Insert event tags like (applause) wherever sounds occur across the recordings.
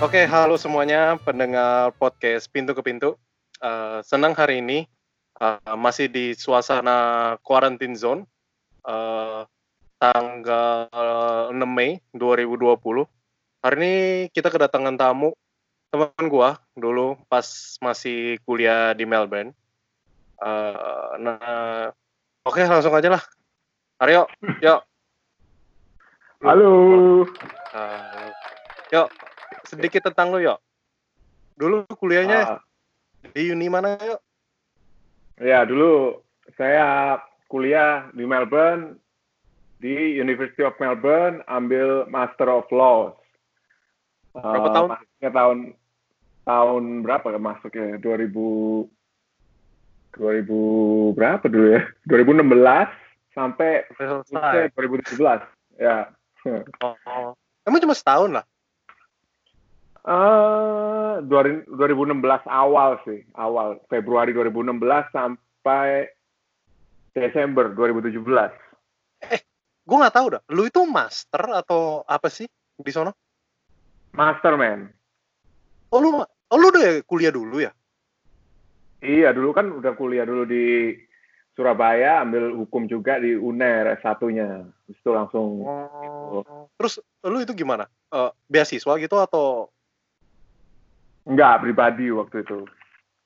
Oke, halo semuanya pendengar podcast Pintu ke Pintu. Uh, senang hari ini uh, masih di suasana quarantine zone uh, tanggal 6 Mei 2020. Hari ini kita kedatangan tamu teman gua dulu pas masih kuliah di Melbourne. Uh, nah, oke okay, langsung aja lah. Aryo, yuk. Halo. Uh, yuk, sedikit tentang lu yuk. Dulu kuliahnya uh, di uni mana yuk? Ya dulu saya kuliah di Melbourne di University of Melbourne ambil Master of Laws. Berapa uh, tahun? Masuknya tahun tahun berapa ya masuknya? 2000 2000 berapa dulu ya? 2016 sampai selesai 2017. Ya. Oh, oh. Emang cuma setahun lah? Uh, 2016 awal sih, awal Februari 2016 sampai Desember 2017. Eh, gue nggak tahu dah. Lu itu master atau apa sih di sono? Master man. Oh lu, oh lu udah kuliah dulu ya? Iya, dulu kan udah kuliah dulu di Surabaya, ambil hukum juga di UNER S1-nya. Itu langsung. Oh. Terus lu itu gimana? Uh, beasiswa gitu atau Enggak, pribadi waktu itu.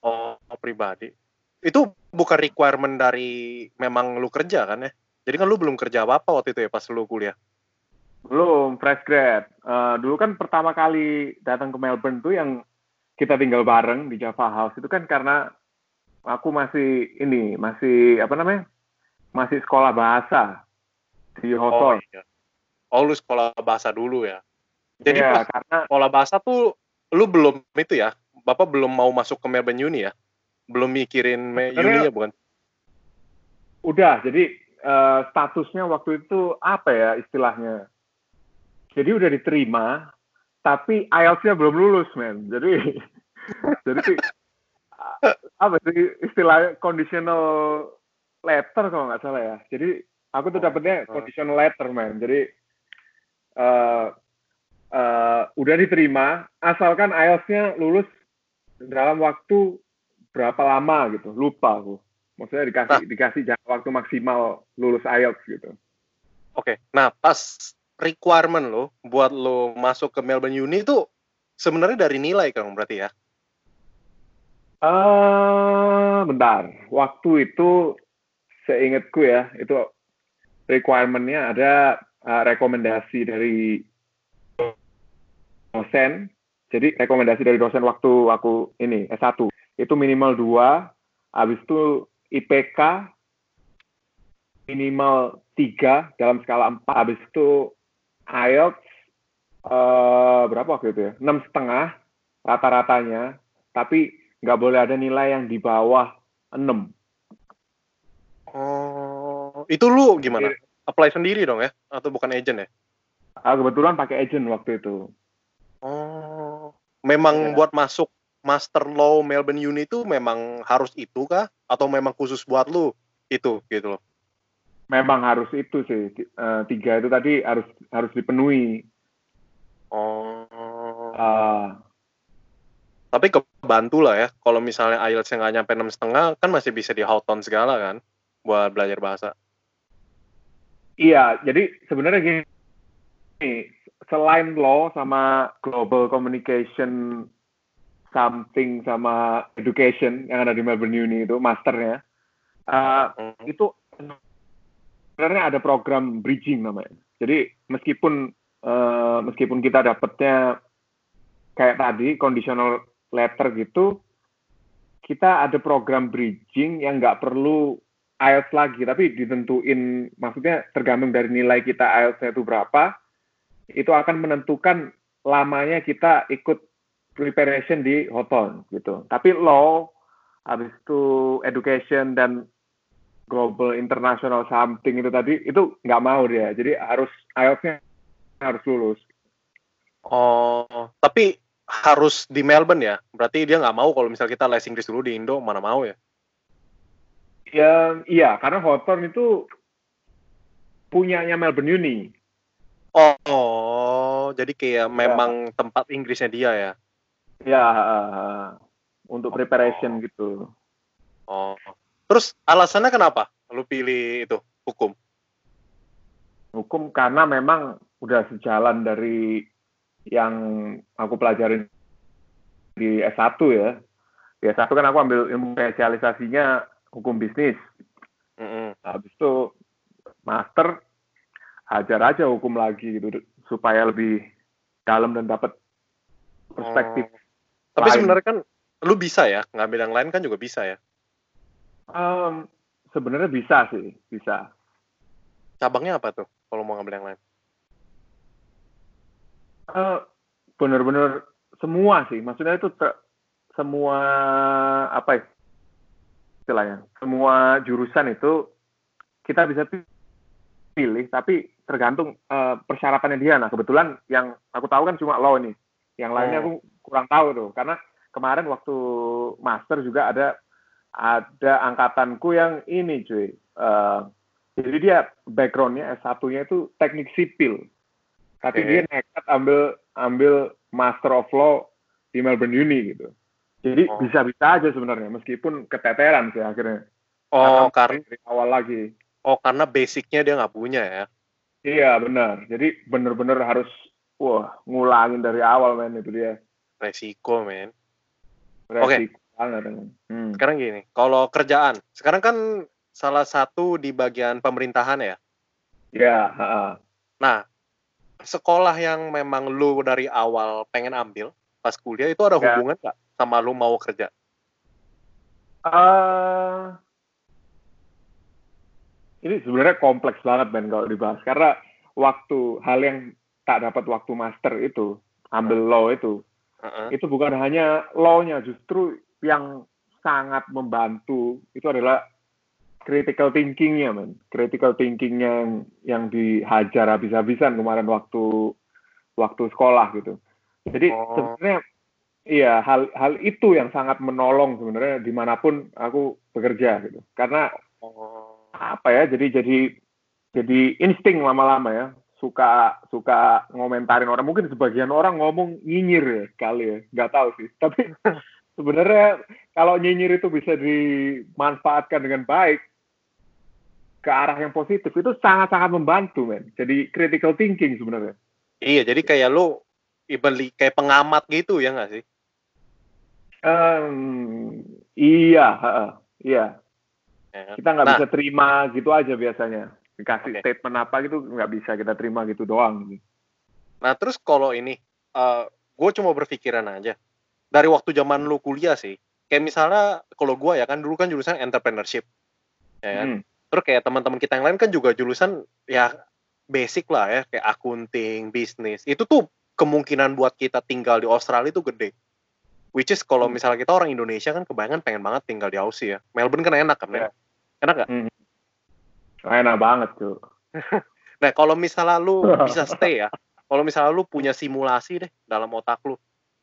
Oh, pribadi. Itu bukan requirement dari memang lu kerja kan ya? Jadi kan lu belum kerja apa-apa waktu itu ya pas lu kuliah? Belum, fresh grad. Uh, dulu kan pertama kali datang ke Melbourne tuh yang kita tinggal bareng di Java House itu kan karena aku masih ini, masih apa namanya? Masih sekolah bahasa di hotel. Oh, iya. oh lu sekolah bahasa dulu ya? Jadi ya, pas karena sekolah bahasa tuh lu belum itu ya? Bapak belum mau masuk ke Melbourne Uni ya? Belum mikirin Uni ya bukan? Udah jadi uh, statusnya waktu itu apa ya istilahnya? Jadi udah diterima tapi IELTS-nya belum lulus men. Jadi (laughs) jadi sih apa sih istilahnya conditional letter kalau nggak salah ya. Jadi aku tuh dapetnya oh. conditional letter men. Jadi uh, uh, udah diterima asalkan IELTS-nya lulus dalam waktu berapa lama gitu. Lupa aku. Maksudnya dikasih nah, dikasih jangka waktu maksimal lulus IELTS gitu. Oke okay. nah pas requirement lo buat lo masuk ke Melbourne Uni itu sebenarnya dari nilai kan berarti ya? Uh, bentar. Waktu itu seingatku ya itu requirementnya ada uh, rekomendasi dari dosen. Jadi rekomendasi dari dosen waktu aku ini S1 itu minimal dua, habis itu IPK minimal tiga dalam skala empat, habis itu IELTS uh, berapa waktu itu ya? Enam setengah rata-ratanya, tapi nggak boleh ada nilai yang di bawah enam. Oh, itu lu gimana? Apply sendiri dong ya? Atau bukan agent ya? Ah, kebetulan pakai agent waktu itu. Memang ya. buat masuk Master Law Melbourne Uni itu memang harus itu kah? Atau memang khusus buat lu itu gitu loh? Memang harus itu sih. Uh, tiga itu tadi harus harus dipenuhi. Oh. Uh, tapi kebantu lah ya kalau misalnya IELTS yang nggak nyampe enam setengah kan masih bisa di Houghton segala kan buat belajar bahasa iya jadi sebenarnya gini selain law sama global communication something sama education yang ada di Melbourne Uni itu masternya uh, hmm. itu sebenarnya ada program bridging namanya jadi meskipun uh, meskipun kita dapatnya kayak tadi conditional letter gitu kita ada program bridging yang nggak perlu IELTS lagi tapi ditentuin maksudnya tergantung dari nilai kita IELTS itu berapa itu akan menentukan lamanya kita ikut preparation di hotel gitu. Tapi law, habis itu education dan global international something itu tadi itu nggak mau dia. Jadi harus IELTS-nya harus lulus. Oh, tapi harus di Melbourne ya? Berarti dia nggak mau kalau misal kita les Inggris dulu di Indo, mana mau ya? Ya, iya, karena Hawthorne itu punyanya Melbourne Uni. Oh, Oh, jadi kayak memang tempat Inggrisnya dia ya? Ya, uh, untuk preparation gitu. Oh. Terus alasannya kenapa lu pilih itu hukum? Hukum karena memang udah sejalan dari yang aku pelajarin di S1 ya. Di S1 kan aku ambil ilmu spesialisasinya hukum bisnis. Mm -hmm. Habis itu master hajar aja hukum lagi gitu supaya lebih dalam dan dapat perspektif. Oh. Tapi sebenarnya kan lu bisa ya ngambil yang lain kan juga bisa ya? Um, sebenarnya bisa sih, bisa. Cabangnya apa tuh kalau mau ngambil yang lain? Uh, bener-bener semua sih. Maksudnya itu semua apa ya istilahnya? Semua jurusan itu kita bisa pilih, tapi tergantung uh, persyaratannya dia. Nah kebetulan yang aku tahu kan cuma law ini. Yang lainnya oh. aku kurang tahu tuh, karena kemarin waktu master juga ada ada angkatanku yang ini cuy. Uh, jadi dia backgroundnya S1-nya itu teknik sipil. Tapi okay. dia nekat ambil ambil Master of Law di Melbourne Uni gitu. Jadi oh. bisa-bisa aja sebenarnya meskipun keteteran sih akhirnya. Oh, karena, dari awal lagi. Oh, karena basicnya dia nggak punya ya? Iya benar. Jadi bener-bener harus wah ngulangin dari awal men itu dia. Resiko men. Oke. Okay. Hmm. Sekarang gini, kalau kerjaan, sekarang kan salah satu di bagian pemerintahan ya? Ya. Uh, nah, sekolah yang memang lu dari awal pengen ambil pas kuliah itu ada ya. hubungan nggak sama lu mau kerja? Uh, ini sebenarnya kompleks banget Ben kalau dibahas karena waktu hal yang tak dapat waktu master itu ambil uh. law itu uh-uh. itu bukan hanya law-nya justru yang sangat membantu itu adalah critical thinking-nya men critical thinking-nya yang, yang dihajar habis-habisan kemarin waktu waktu sekolah gitu jadi oh. sebenarnya iya hal hal itu yang sangat menolong sebenarnya di mana pun aku bekerja gitu karena oh apa ya jadi jadi jadi insting lama-lama ya. Suka suka ngomentarin orang. Mungkin sebagian orang ngomong nyinyir ya kali ya. Nggak tahu sih. (laughs) Tapi sebenarnya kalau nyinyir itu bisa dimanfaatkan dengan baik ke arah yang positif itu sangat-sangat membantu men. Jadi critical thinking sebenarnya. Iya jadi kayak lo ibeli kayak pengamat gitu ya nggak sih? Um, iya uh, iya? Kita nggak nah, bisa terima gitu aja biasanya. Dikasih okay. statement apa gitu nggak bisa kita terima gitu doang. Nah terus kalau ini, uh, eh, gue cuma berpikiran aja. Dari waktu zaman lu kuliah sih, kayak misalnya kalau gue ya kan dulu kan jurusan entrepreneurship, ya kan. Hmm. Terus kayak teman-teman kita yang lain kan juga jurusan ya basic lah ya, kayak akunting, bisnis. Itu tuh kemungkinan buat kita tinggal di Australia itu gede. Which is kalau hmm. misalnya kita orang Indonesia kan kebanyakan pengen banget tinggal di Aussie ya. Melbourne kan enak kan ya. Enak gak? Hmm. Enak banget tuh. (laughs) nah kalau misalnya lu (laughs) bisa stay ya, kalau misalnya lu punya simulasi deh dalam otak lu,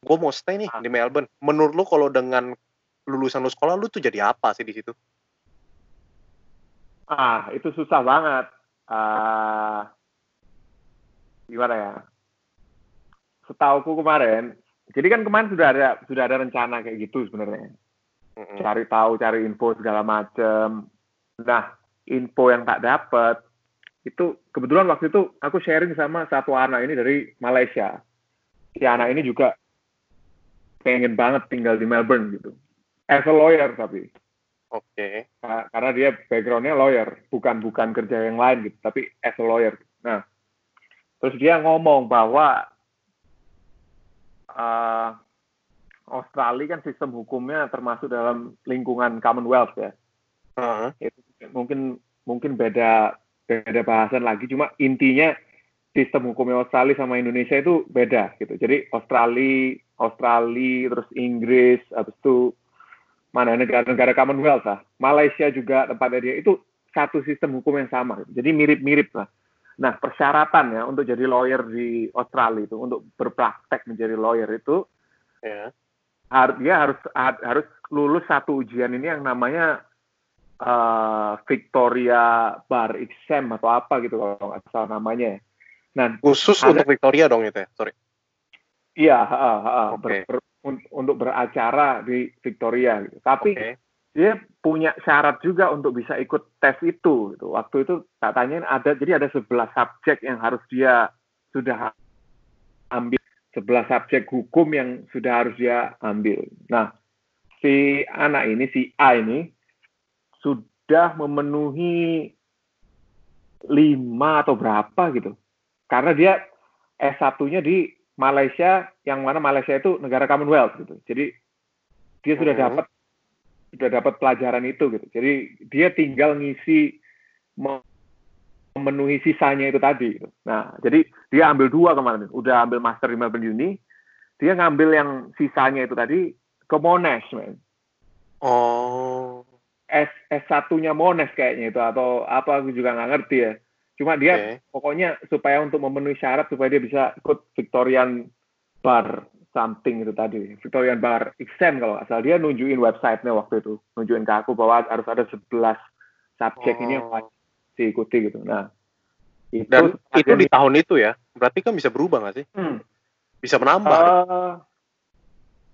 gue mau stay nih ah. di Melbourne. Menurut lu kalau dengan lulusan lu sekolah, lu tuh jadi apa sih di situ? Ah, itu susah banget. Uh, gimana ya? Setauku kemarin, jadi kan kemarin sudah ada sudah ada rencana kayak gitu sebenarnya. Mm-hmm. Cari tahu, cari info segala macam. Nah, info yang tak dapat itu kebetulan waktu itu aku sharing sama satu anak ini dari Malaysia. Si anak ini juga pengen banget tinggal di Melbourne gitu. As a lawyer tapi. Oke. Okay. Karena dia backgroundnya lawyer, bukan bukan kerja yang lain gitu, tapi as a lawyer. Nah, terus dia ngomong bahwa uh, Australia kan sistem hukumnya termasuk dalam lingkungan Commonwealth ya. Uh-huh. Itu mungkin mungkin beda beda bahasan lagi. Cuma intinya sistem hukumnya Australia sama Indonesia itu beda gitu. Jadi Australia Australia terus Inggris habis itu mana negara-negara Commonwealth lah. Malaysia juga tempatnya dia itu satu sistem hukum yang sama jadi mirip-mirip lah. Nah persyaratan ya untuk jadi lawyer di Australia itu untuk berpraktek menjadi lawyer itu ya. harus dia harus harus lulus satu ujian ini yang namanya uh, Victoria Bar Exam atau apa gitu kalau nggak salah namanya. Nah, Khusus Ada- untuk Victoria dong itu ya? Sorry. iya, ha, ha, Oke. ber- ber- un- untuk beracara di Victoria. Gitu. Tapi Oke. dia punya syarat juga untuk bisa ikut tes itu. Gitu. Waktu itu tak tanyain ada, jadi ada 11 subjek yang harus dia sudah ambil, 11 subjek hukum yang sudah harus dia ambil. Nah, si anak ini, si A ini, sudah memenuhi lima atau berapa gitu. Karena dia S1-nya di Malaysia, yang mana Malaysia itu negara Commonwealth gitu. Jadi dia sudah Mhm. dapat sudah dapat pelajaran itu gitu. Jadi dia tinggal ngisi me- memenuhi sisanya itu tadi. Gitu. Nah, jadi dia ambil dua kemarin. Udah ambil master di Melbourne Uni, dia ngambil yang sisanya itu tadi ke Monash, man. Oh. S S1-nya Monash kayaknya itu atau apa aku juga nggak ngerti ya. Cuma dia Oke. pokoknya supaya untuk memenuhi syarat supaya dia bisa ikut Victorian Bar something itu tadi Victorian Bar exam kalau salah dia nunjukin websitenya waktu itu nunjukin ke aku bahwa harus ada 11 subjek ini yang Oh. wajib diikuti gitu nah itu Dan itu di tahun itu ya? Berarti kan bisa berubah nggak sih? Hmm. Bisa menambah. Eh,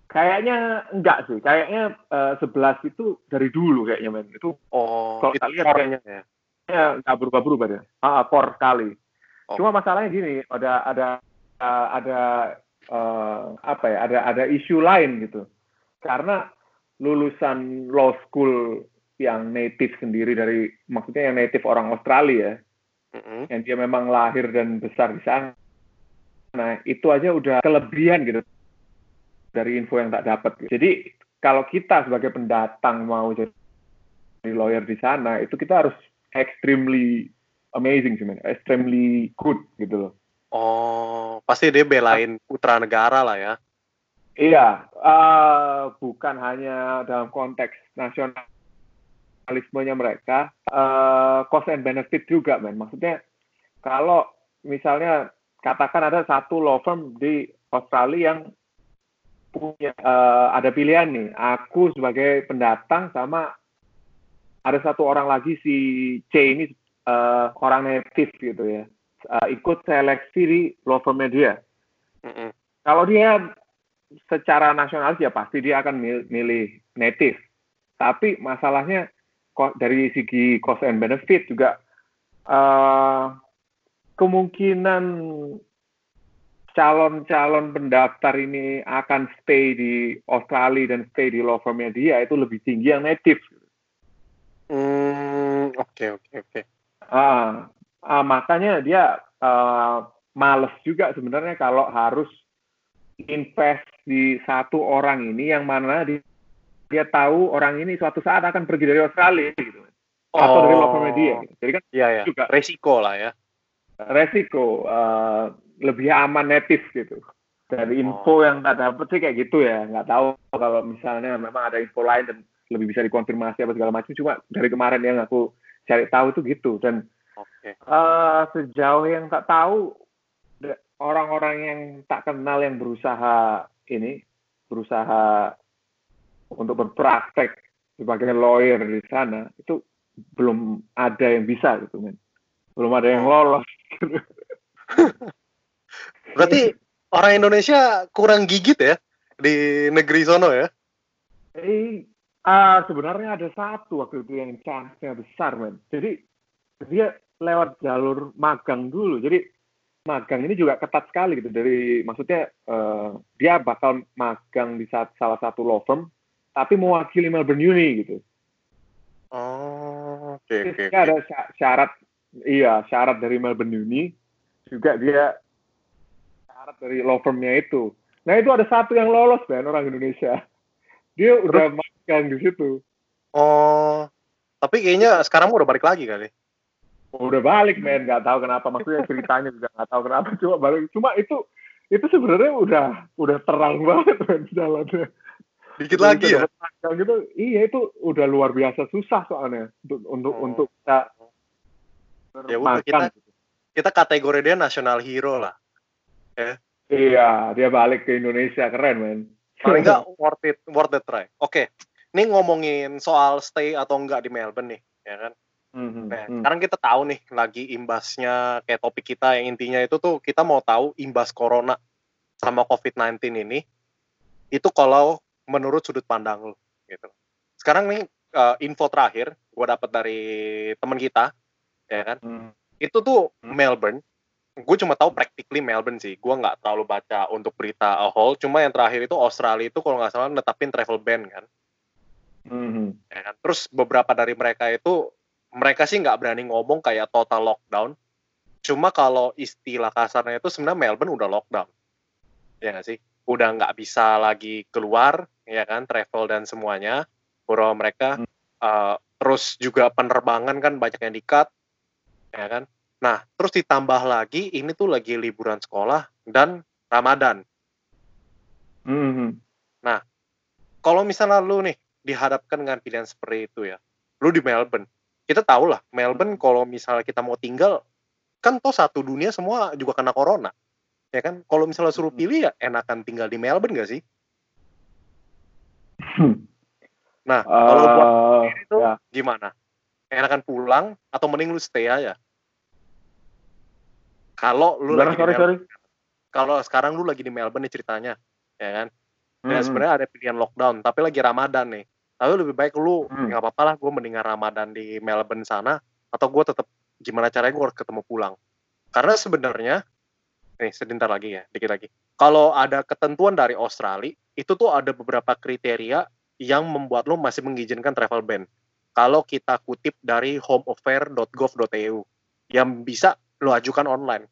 kayaknya enggak sih kayaknya eh, 11 itu dari dulu kayaknya men itu oh, kalau tak lihat core-nya ya. ya nggak berubah-berubah deh ah, core sekali Oh. cuma masalahnya gini ada ada uh, ada uh, apa ya ada ada isu lain gitu karena lulusan law school yang native sendiri dari maksudnya yang native orang Australia Mm-mm. yang dia memang lahir dan besar di sana nah itu aja udah kelebihan gitu dari info yang tak dapat jadi kalau kita sebagai pendatang mau jadi lawyer di sana itu kita harus extremely amazing sih men extremely good gitu loh Oh, pasti dia belain putra negara lah ya. Iya, eh, bukan hanya dalam konteks nasionalismenya mereka, eh, cost and benefit juga, men. Maksudnya kalau misalnya katakan ada satu law firm di Australia yang punya eh, ada pilihan nih, aku sebagai pendatang sama ada satu orang lagi si C ini eh, orang native gitu ya, eh, ikut seleksi di law firmnya dia Mm-mm. kalau dia secara nasionalis ya pasti dia akan mil- milih native. Tapi masalahnya dari segi cost and benefit juga eh, kemungkinan calon-calon pendaftar ini akan stay di Australia dan stay di law firmnya dia itu lebih tinggi yang native. Hmm, oke oke oke. Ah, ah, makanya dia eh, males juga sebenarnya kalau harus invest di satu orang ini yang mana dia, dia tahu orang ini suatu saat akan pergi dari Australia gitu. Atau dari law firmnya dia. gitu. Jadi kan Iya ya. juga. Resiko lah ya. resiko eh, lebih aman native gitu. Dari info yang tak dapat sih kayak gitu ya. Nggak tahu kalau misalnya memang ada info lain dan lebih bisa dikonfirmasi apa segala macam. Cuma dari kemarin yang aku cari tahu itu gitu. Dan Oke. Eh, sejauh yang tak tahu orang-orang yang tak kenal yang berusaha ini berusaha untuk berpraktek sebagai lawyer di sana itu belum ada yang bisa gitu men belum ada yang lolos (laughs) Berarti orang Indonesia kurang gigit ya di negeri sono ya? eh ah, sebenarnya ada satu waktu itu yang chance-nya besar men jadi dia lewat jalur magang dulu jadi magang ini juga ketat sekali gitu dari maksudnya eh, dia bakal magang di sa- salah satu law firm tapi mewakili Melbourne Uni gitu. Oh, oke oke. Jadi ada sya- syarat iya syarat dari Melbourne Uni juga dia syarat dari law firmnya itu. Nah itu ada satu yang lolos kan orang Indonesia. Dia udah magang di situ. Oh, tapi kayaknya sekarang udah balik lagi kali. Udah balik men, nggak tahu kenapa. Maksudnya ceritanya juga nggak tahu kenapa cuma balik. Cuma itu itu sebenarnya udah udah terang banget men jalannya. Dikit lagi ya. gitu, iya itu udah luar biasa susah soalnya untuk untuk Oh. untuk bisa Ya udah, magang. Kita kategori dia nasional hero lah. Iya, dia balik ke Indonesia keren men. Paling nggak worth it, worth the try. Oke, ini ngomongin soal stay atau enggak di Melbourne nih, ya kan? Mhm, Nah, mhm. sekarang kita tahu nih lagi imbasnya kayak topik kita yang intinya itu tuh kita mau tahu imbas corona sama COVID-19 ini itu kalau menurut sudut pandang lu gitu. Sekarang nih eh, info terakhir gue dapat dari teman kita ya kan Mhm. itu tuh Hmm. Melbourne gue cuma tahu practically Melbourne sih. Gue nggak terlalu baca untuk berita a whole. Cuma yang terakhir itu Australia itu kalau nggak salah netapin travel ban kan? Mhm. ya kan? Terus beberapa dari mereka itu mereka sih nggak berani ngomong kayak total lockdown. Cuma kalau istilah kasarnya itu sebenarnya Melbourne udah lockdown. Ya nggak sih? Udah nggak bisa lagi keluar ya kan travel dan semuanya. Bahwa mereka Hmm. uh, terus juga penerbangan kan banyak yang dikat ya kan nah terus ditambah lagi ini tuh lagi liburan sekolah dan Ramadan Mhm. kalau misalnya lu nih dihadapkan dengan pilihan seperti itu ya, lu di Melbourne, kita tahu lah Melbourne kalau misalnya kita mau tinggal, kan toh satu dunia semua juga kena corona, ya kan? Kalau misalnya suruh Mhm. pilih ya enakan tinggal di Melbourne gak sih? Nah, Eh, kalau buat sendiri tuh ya. gimana? Enakan pulang atau mending lu stay aja? Kalau lu lagi di sorry sorry. Melbourne, kalau sekarang lu lagi di Melbourne nih ceritanya, ya kan? Ya Mhm. sebenarnya ada pilihan lockdown, tapi lagi Ramadan nih. Tapi lebih baik lu Hmm. nggak apa-apa lah, gue mendingan Ramadan di Melbourne sana, atau gue tetap gimana caranya gue harus ketemu pulang. Karena sebenarnya, nih sebentar lagi ya, dikit lagi. Kalau ada ketentuan dari Australia, itu tuh ada beberapa kriteria yang membuat lo masih mengizinkan travel ban. Kalau kita kutip dari homeaffair.gov.au, yang bisa lo ajukan online.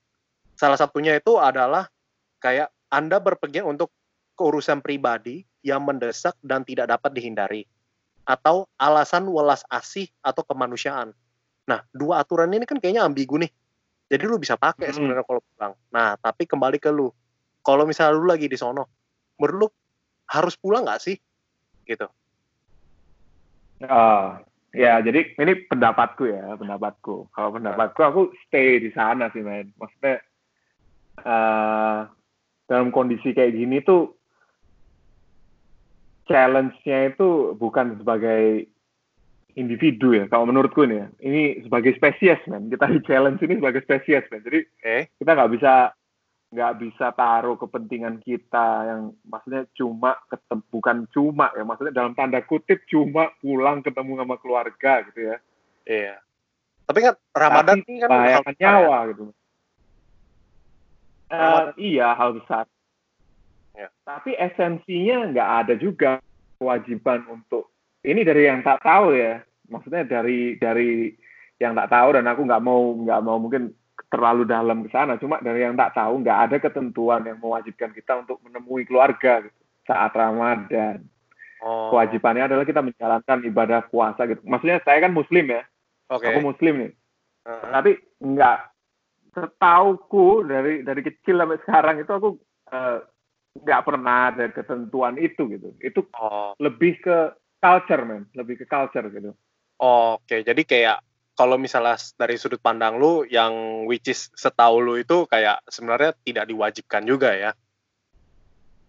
Salah satunya itu adalah kayak Anda berpergian untuk keurusan pribadi yang mendesak dan tidak dapat dihindari atau alasan welas asih atau kemanusiaan. Nah, dua aturan ini kan kayaknya ambigu nih. Jadi lu bisa pakai Hmm. sebenarnya kalau pulang. Nah, tapi kembali ke lu. Kalau misalnya lu lagi di sono, menurut lu harus pulang nggak sih? Gitu. Ah, ya jadi ini pendapatku ya, pendapatku. Kalau pendapatku aku stay di sana sih, men. Maksudnya eh dalam kondisi kayak gini tuh challenge-nya itu bukan sebagai individu ya, kalau menurutku nih ya. Ini sebagai spesies, men. Kita di challenge ini sebagai spesies, men. Jadi Oke. kita nggak bisa nggak bisa taruh kepentingan kita yang maksudnya cuma ketemu bukan cuma ya maksudnya dalam tanda kutip cuma pulang ketemu sama keluarga gitu ya Iya. Tapi kan Ramadan Tapi ini kan hal ya. nyawa gitu Ramadan. iya hal besar Ya. tapi esensinya nggak ada juga kewajiban untuk ini dari yang tak tahu ya maksudnya dari dari yang tak tahu dan aku nggak mau nggak mau mungkin terlalu dalam ke sana cuma dari yang tak tahu nggak ada ketentuan yang mewajibkan kita untuk menemui keluarga gitu, saat Ramadan Oh. kewajibannya adalah kita menjalankan ibadah puasa gitu maksudnya saya kan muslim ya Oke. aku muslim nih Heeh. tapi nggak setauku dari dari kecil sampai sekarang itu aku eh, nggak pernah ada ketentuan itu gitu itu Oh. lebih ke culture man lebih ke culture gitu Oke, jadi kayak kalau misalnya dari sudut pandang lu yang which is setahu lu itu kayak sebenarnya tidak diwajibkan juga ya.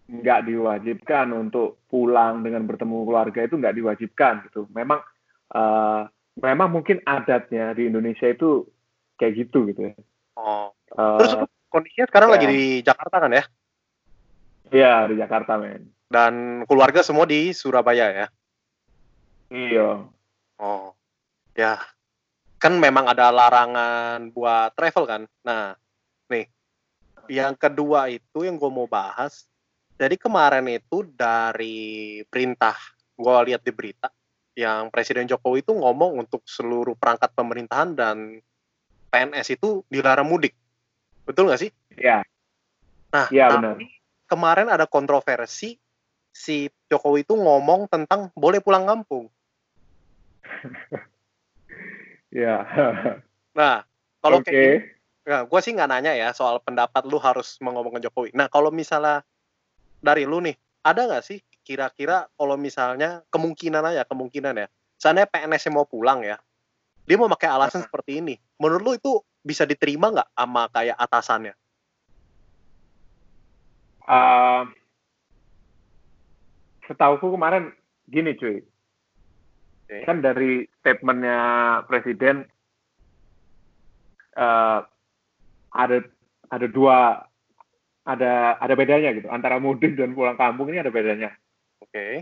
nggak diwajibkan untuk pulang dengan bertemu keluarga itu nggak diwajibkan gitu memang eh, memang mungkin adatnya di Indonesia itu kayak gitu gitu ya Oh. Terus lu kondisinya sekarang ya. lagi di Jakarta kan ya? iya di Jakarta men Dan keluarga semua di Surabaya ya? iya Oh. Ya. Kan memang ada larangan buat travel kan? Nah, nih. Yang kedua itu yang gue mau bahas. Jadi kemarin itu dari perintah, gue lihat di berita, yang Presiden Jokowi itu ngomong untuk seluruh perangkat pemerintahan dan PNS itu dilarang mudik. Betul nggak sih? iya Nah, Iya, tapi benar. kemarin ada kontroversi si Jokowi itu ngomong tentang boleh pulang kampung. (laughs) iya Nah, kalau oke kayak nah, gue sih nggak nanya ya soal pendapat lu harus mengomongkan Jokowi. Nah, kalau misalnya dari lu nih, ada nggak sih kira-kira kalau misalnya kemungkinan aja, kemungkinan ya, seandainya PNS mau pulang ya, dia mau pakai alasan seperti ini. Menurut lu itu bisa diterima nggak sama kayak atasannya? Uh, setauku kemarin gini cuy Okay. Kan dari statementnya presiden uh, ada ada dua ada ada bedanya gitu antara mudik dan pulang kampung ini ada bedanya. Oke. Okay.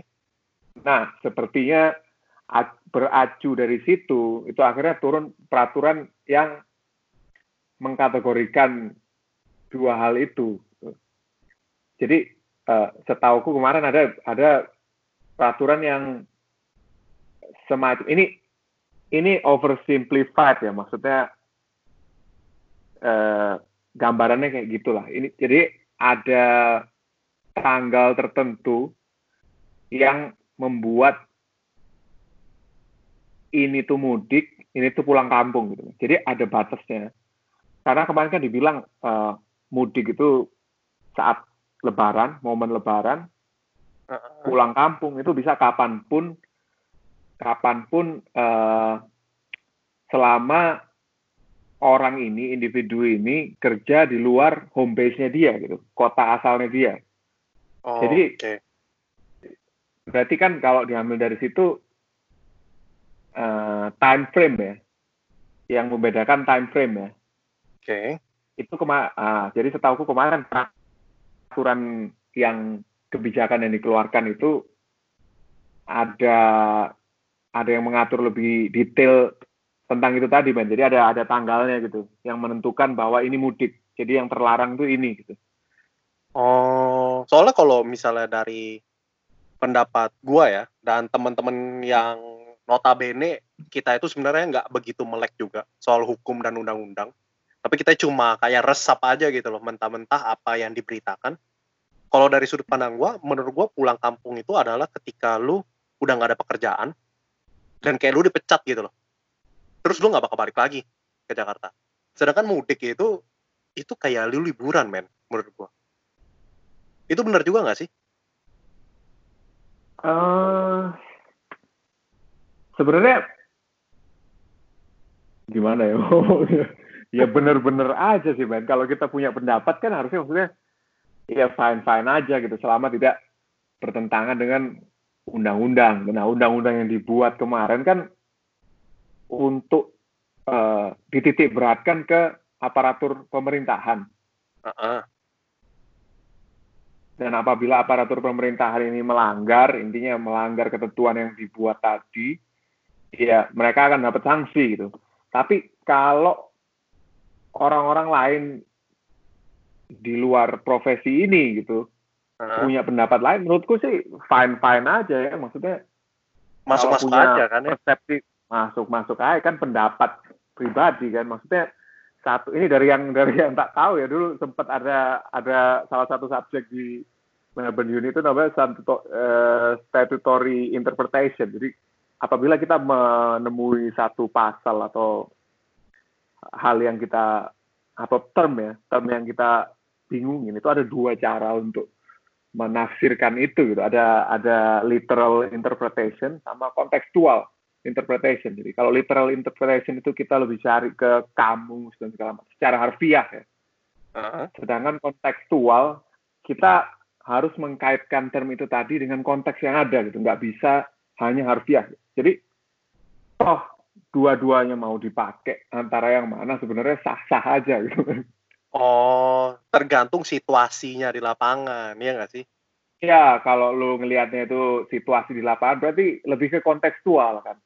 Nah, sepertinya beracu dari situ itu akhirnya turun peraturan yang mengkategorikan dua hal itu. Jadi uh, setauku kemarin ada ada peraturan yang semacam ini ini oversimplified ya maksudnya uh, gambarannya kayak gitulah. Ini jadi ada tanggal tertentu yang membuat ini tuh mudik, ini tuh pulang kampung gitu. Jadi ada batasnya. Karena kemarin kan dibilang uh, mudik itu saat lebaran, momen lebaran, pulang kampung itu bisa kapan pun, kapan pun uh, selama orang ini, individu ini kerja di luar home base-nya dia gitu, kota asalnya dia. Oh, Jadi okay. berarti kan kalau diambil dari situ uh, time frame ya, yang membedakan time frame ya. Oke. Okay. Itu kema uh, jadi setahuku kemarin peraturan yang kebijakan yang dikeluarkan itu ada ada yang mengatur lebih detail tentang itu tadi, man. Jadi ada ada tanggalnya gitu yang menentukan bahwa ini mudik. Jadi yang terlarang itu ini gitu. Oh, soalnya kalau misalnya dari pendapat gua ya dan teman-teman yang notabene kita itu sebenarnya nggak begitu melek juga soal hukum dan undang-undang tapi kita cuma kayak resap aja gitu loh mentah-mentah apa yang diberitakan kalau dari sudut pandang gue menurut gue pulang kampung itu adalah ketika lu udah nggak ada pekerjaan dan kayak lu dipecat gitu loh. Terus lu nggak bakal balik lagi ke Jakarta. Sedangkan mudik itu itu kayak lu liburan men menurut gue itu benar juga nggak sih? Uh, sebenarnya gimana ya? (laughs) Ya bener-bener aja sih Ben. Kalau kita punya pendapat kan harusnya maksudnya ya fine-fine aja gitu. Selama tidak bertentangan dengan undang-undang. Nah, undang-undang yang dibuat kemarin kan untuk uh, dititik beratkan ke aparatur pemerintahan. Uh -uh. Dan apabila aparatur pemerintahan ini melanggar, intinya melanggar ketentuan yang dibuat tadi, ya mereka akan dapat sanksi gitu. Tapi kalau orang-orang lain di luar profesi ini gitu uh-huh. punya pendapat lain menurutku sih fine fine aja ya maksudnya masuk masuk aja kan ya persepsi masuk masuk aja kan pendapat pribadi kan maksudnya satu ini dari yang dari yang tak tahu ya dulu sempat ada ada salah satu subjek di Melbourne Uni itu namanya uh, statutory interpretation jadi apabila kita menemui satu pasal atau hal yang kita atau term ya term yang kita bingungin itu ada dua cara untuk menafsirkan itu gitu. Ada ada literal interpretation sama kontekstual interpretation. Jadi kalau literal interpretation itu kita lebih cari ke kamus dan segala macam. Secara harfiah ya. Uh-huh. sedangkan kontekstual kita harus mengkaitkan term itu tadi dengan konteks yang ada gitu. Nggak bisa hanya harfiah. Jadi oh dua-duanya mau dipakai antara yang mana sebenarnya sah-sah aja gitu. Oh, tergantung situasinya di lapangan, ya nggak sih? Ya, kalau lu ngelihatnya itu situasi di lapangan berarti lebih ke kontekstual kan.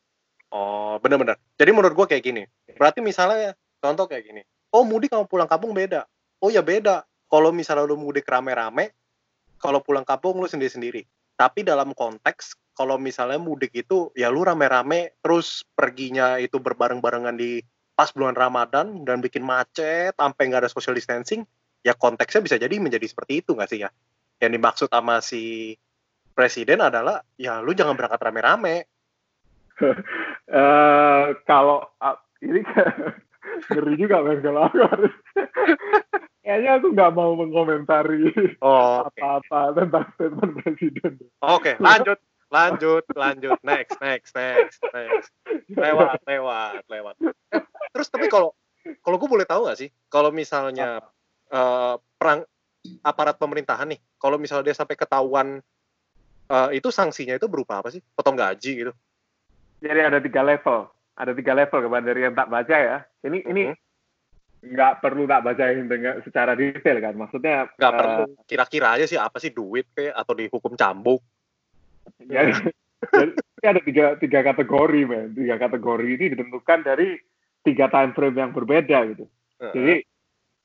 Oh, benar-benar. Jadi menurut gua kayak gini. Berarti misalnya contoh kayak gini. Oh, mudik sama pulang kampung beda. Oh ya beda. Kalau misalnya lu mudik rame-rame, kalau pulang kampung lu sendiri-sendiri. Tapi dalam konteks kalau misalnya mudik itu ya lu rame-rame terus perginya itu berbareng-barengan di pas bulan Ramadan dan bikin macet sampai nggak ada social distancing ya konteksnya bisa jadi menjadi seperti itu nggak sih ya yang dimaksud sama si presiden adalah ya lu jangan berangkat rame-rame uh, (laughs) kalau uh, ini (laughs) ngeri juga men kalau aku harus (laughs) kayaknya aku nggak mau mengomentari oh, apa-apa okay. tentang statement presiden. Oke, okay, lanjut lanjut lanjut next next next next lewat lewat lewat eh, terus tapi kalau kalau gue boleh tahu gak sih kalau misalnya uh, perang aparat pemerintahan nih kalau misalnya dia sampai ketahuan uh, itu sanksinya itu berupa apa sih potong gaji gitu Jadi ada tiga level, ada tiga level kemarin dari yang tak baca ya. Ini ini Mhm. nggak perlu tak bacain dengan secara detail kan. Maksudnya Nggak eh, perlu. Kira-kira aja sih apa sih duit kayak atau dihukum cambuk. Jadi, jadi ini ada tiga, tiga kategori, men. Tiga kategori ini ditentukan dari tiga time frame yang berbeda gitu. Heeh. Jadi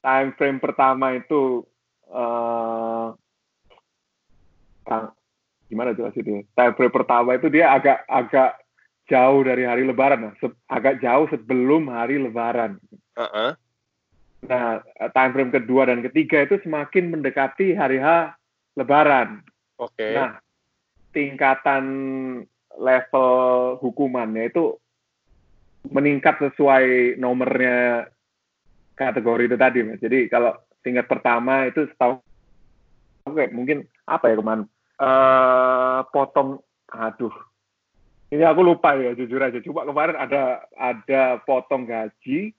time frame pertama itu tang- gimana jelasin Time frame pertama itu dia agak agak jauh dari hari Lebaran, nah. Se- agak jauh sebelum hari Lebaran. Heeh. Nah, time frame kedua dan ketiga itu semakin mendekati hari H Lebaran. Oke. Nah, tingkatan level hukumannya itu meningkat sesuai nomornya kategori itu tadi, Mas. Jadi kalau tingkat pertama itu setahu oke mungkin apa ya kemarin eh potong aduh ini aku lupa ya jujur aja coba kemarin ada ada potong gaji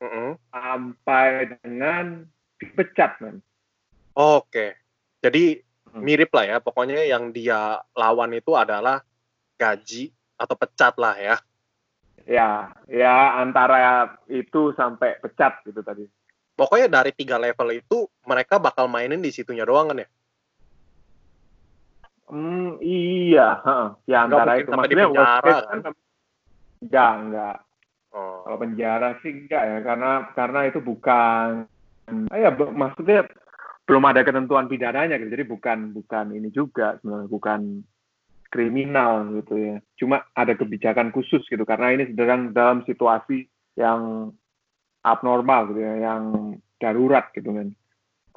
Heeh. sampai dengan dipecat man Oke. Jadi Hmm. Mirip lah ya. Pokoknya yang dia lawan itu adalah gaji atau pecat lah ya. ya ya antara itu sampai pecat gitu tadi Pokoknya dari tiga level itu mereka bakal mainin di situnya doang kan ya. Hmm, iya, heeh. ya antara itu. sampai di Maksudnya worst penjara, case kan? enggak, enggak. Oh. Kalau penjara sih enggak ya, karena karena itu bukan, ah, ya maksudnya belum ada ketentuan pidananya gitu. Jadi bukan bukan ini juga sebenarnya bukan kriminal gitu ya. Cuma ada kebijakan khusus gitu karena ini sedang dalam situasi yang abnormal gitu ya, yang darurat gitu kan.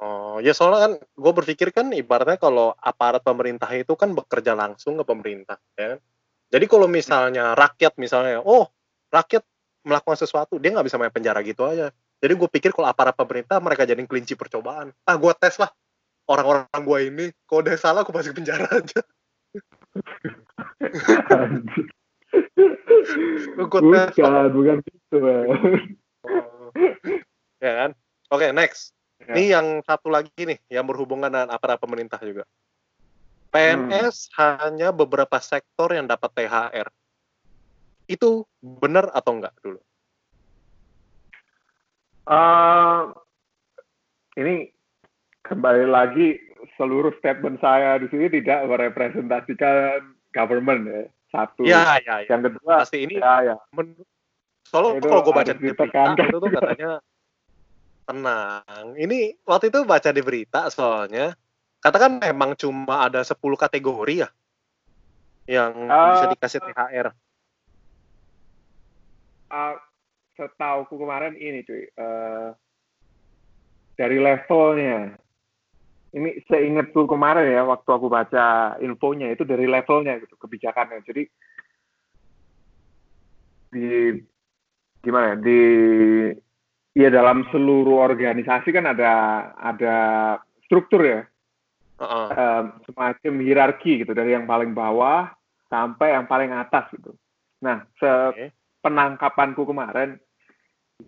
Oh, ya soalnya kan gue berpikir kan ibaratnya kalau aparat pemerintah itu kan bekerja langsung ke pemerintah, ya kan? Jadi kalau misalnya rakyat misalnya, oh rakyat melakukan sesuatu, dia nggak bisa main penjara gitu aja. Jadi gue pikir kalau aparat pemerintah mereka jadi kelinci percobaan. Ah, gue tes lah orang-orang gue ini, kalau udah salah aku masuk penjara (laughs) aja. Gue tes. bukan, bukan gitu. Oh. ya kan? Oke, next. Ya. Ini yang satu lagi nih, yang berhubungan dengan aparat pemerintah juga. PNS hanya beberapa sektor yang dapat THR. Itu benar atau enggak dulu? Eh, ini kembali lagi seluruh statement saya di sini tidak merepresentasikan government ya. Satu. Ya, ya, ya. Yang kedua, Pasti ini ya ya. men- soalnya Itu kalau gue baca di berita itu tuh katanya tenang. Ini waktu itu baca di berita soalnya katakan memang cuma ada 10 kategori ya yang bisa Ah. dikasih THR. Uh, setauku kemarin ini cuy, eh, dari levelnya. Ini seingatku kemarin ya, waktu aku baca infonya itu dari levelnya gitu, kebijakannya. Jadi di gimana ya, di ya dalam seluruh organisasi kan ada ada struktur ya, Heeh. eh, semacam hierarki gitu dari yang paling bawah sampai yang paling atas gitu. Nah, se penangkapanku kemarin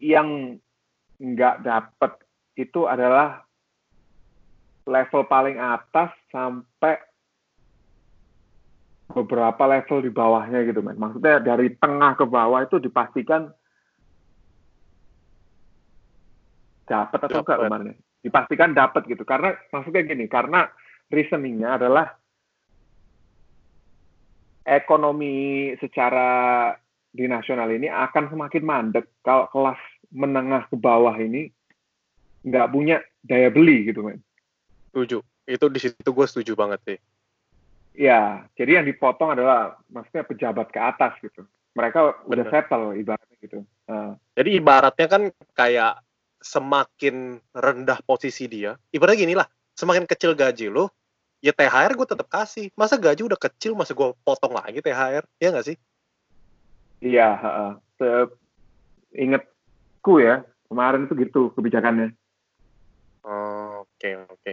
yang nggak dapet itu adalah level paling atas sampai beberapa level di bawahnya gitu men. Maksudnya dari tengah ke bawah itu dipastikan dapat atau enggak kemarin? Dipastikan dapat gitu. Karena maksudnya gini, karena reasoningnya adalah ekonomi secara di nasional ini akan semakin mandek kalau kelas menengah ke bawah ini nggak punya daya beli gitu men. Setuju. Itu di situ gue setuju banget sih. Ya, jadi yang dipotong adalah maksudnya pejabat ke atas gitu. Mereka udah Bener. settle ibaratnya gitu. Nah, Jadi ibaratnya kan kayak semakin rendah posisi dia. Ibaratnya gini lah, semakin kecil gaji lo, ya THR gue tetap kasih. Masa gaji udah kecil, masa gue potong lagi THR? Ya nggak sih? Iya. Se- ingetku ya kemarin itu gitu kebijakannya. Oh, Oke, oke.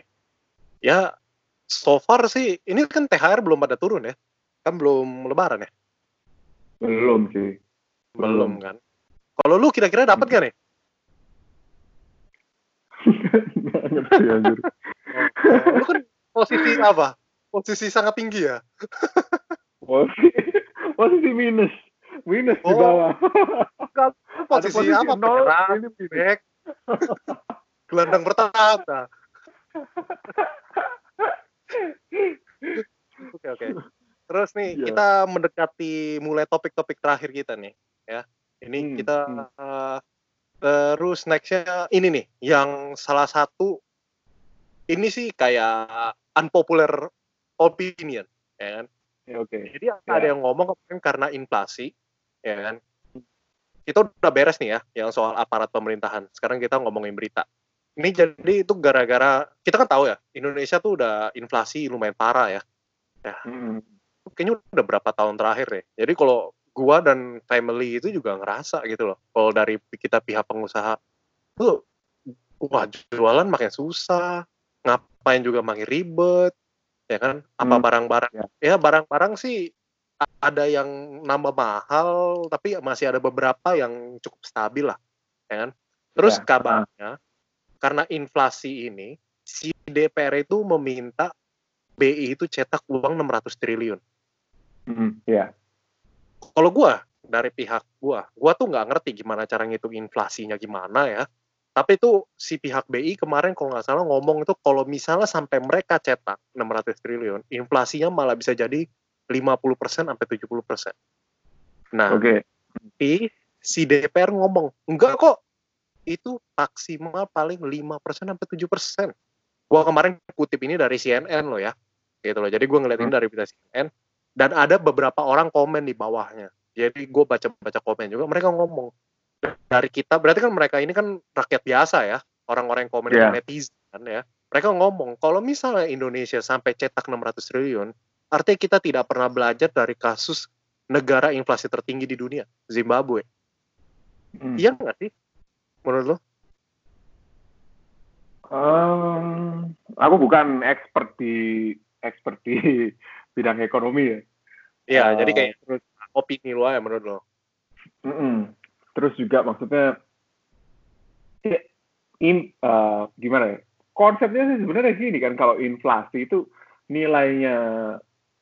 Ya, so far sih, ini kan THR belum pada turun ya? Kan belum lebaran ya? Belum sih. Belum kan? Kalau lu kira-kira dapat gak nih? Ngerti anjir. Lu kan posisi apa? Posisi sangat tinggi ya? Posisi, posisi minus. Minus di Oh. bawah. Kan posisi, posisi apa? nol, ini minus. back, gelandang. Nah. Oke oke. Terus nih Iya. kita mendekati mulai topik-topik terakhir kita nih, ya. Ini Hmm, kita hmm. eh, terus nextnya ini nih, yang salah satu ini sih kayak unpopular opinion, ya kan? Ya, Oke. Jadi ada Ya. yang ngomong kemarin karena inflasi, ya kan? Kita udah beres nih ya, yang soal aparat pemerintahan. Sekarang kita ngomongin berita. Ini jadi itu gara-gara kita kan tahu ya, Indonesia tuh udah inflasi lumayan parah ya. Mm. Kayaknya udah berapa tahun terakhir ya. Jadi kalau gua dan family itu juga ngerasa gitu loh. Kalau dari kita pihak pengusaha tuh wah jualan makin susah, ngapain juga makin ribet, ya kan? Apa Hmm, barang-barang ya. ya barang-barang sih ada yang nambah mahal, tapi masih ada beberapa yang cukup stabil lah, ya kan? Terus Ya, kabarnya karena inflasi ini si DPR itu meminta BI itu cetak uang 600 triliun. Mm, Ya. Kalau gua dari pihak gua, gua tuh nggak ngerti gimana cara ngitung inflasinya gimana ya. Tapi itu si pihak BI kemarin kalau nggak salah ngomong itu kalau misalnya sampai mereka cetak 600 triliun, inflasinya malah bisa jadi 50% sampai 70%. Nah, Oke. tapi si DPR ngomong, enggak kok, itu maksimal paling 5% sampai 7%. Gua kemarin kutip ini dari CNN loh ya, gitu loh. Jadi gua ngeliat ini Hmm. dari berita CNN, dan ada beberapa orang komen di bawahnya. Jadi gue baca-baca komen juga, mereka ngomong, dari kita, berarti kan mereka ini kan rakyat biasa ya, orang-orang yang komen Iya. netizen ya. Mereka ngomong, kalau misalnya Indonesia sampai cetak 600 triliun, artinya kita tidak pernah belajar dari kasus negara inflasi tertinggi di dunia, Zimbabwe. Mm. Iya nggak sih? Menurut lo? Em, aku bukan expert di expert di (laughs) bidang ekonomi ya. Iya, Eh, jadi kayak terus opini lo ya menurut lo. mm-mm. terus juga maksudnya ya, in, eh, gimana ya? Konsepnya sih sebenarnya gini kan kalau inflasi itu nilainya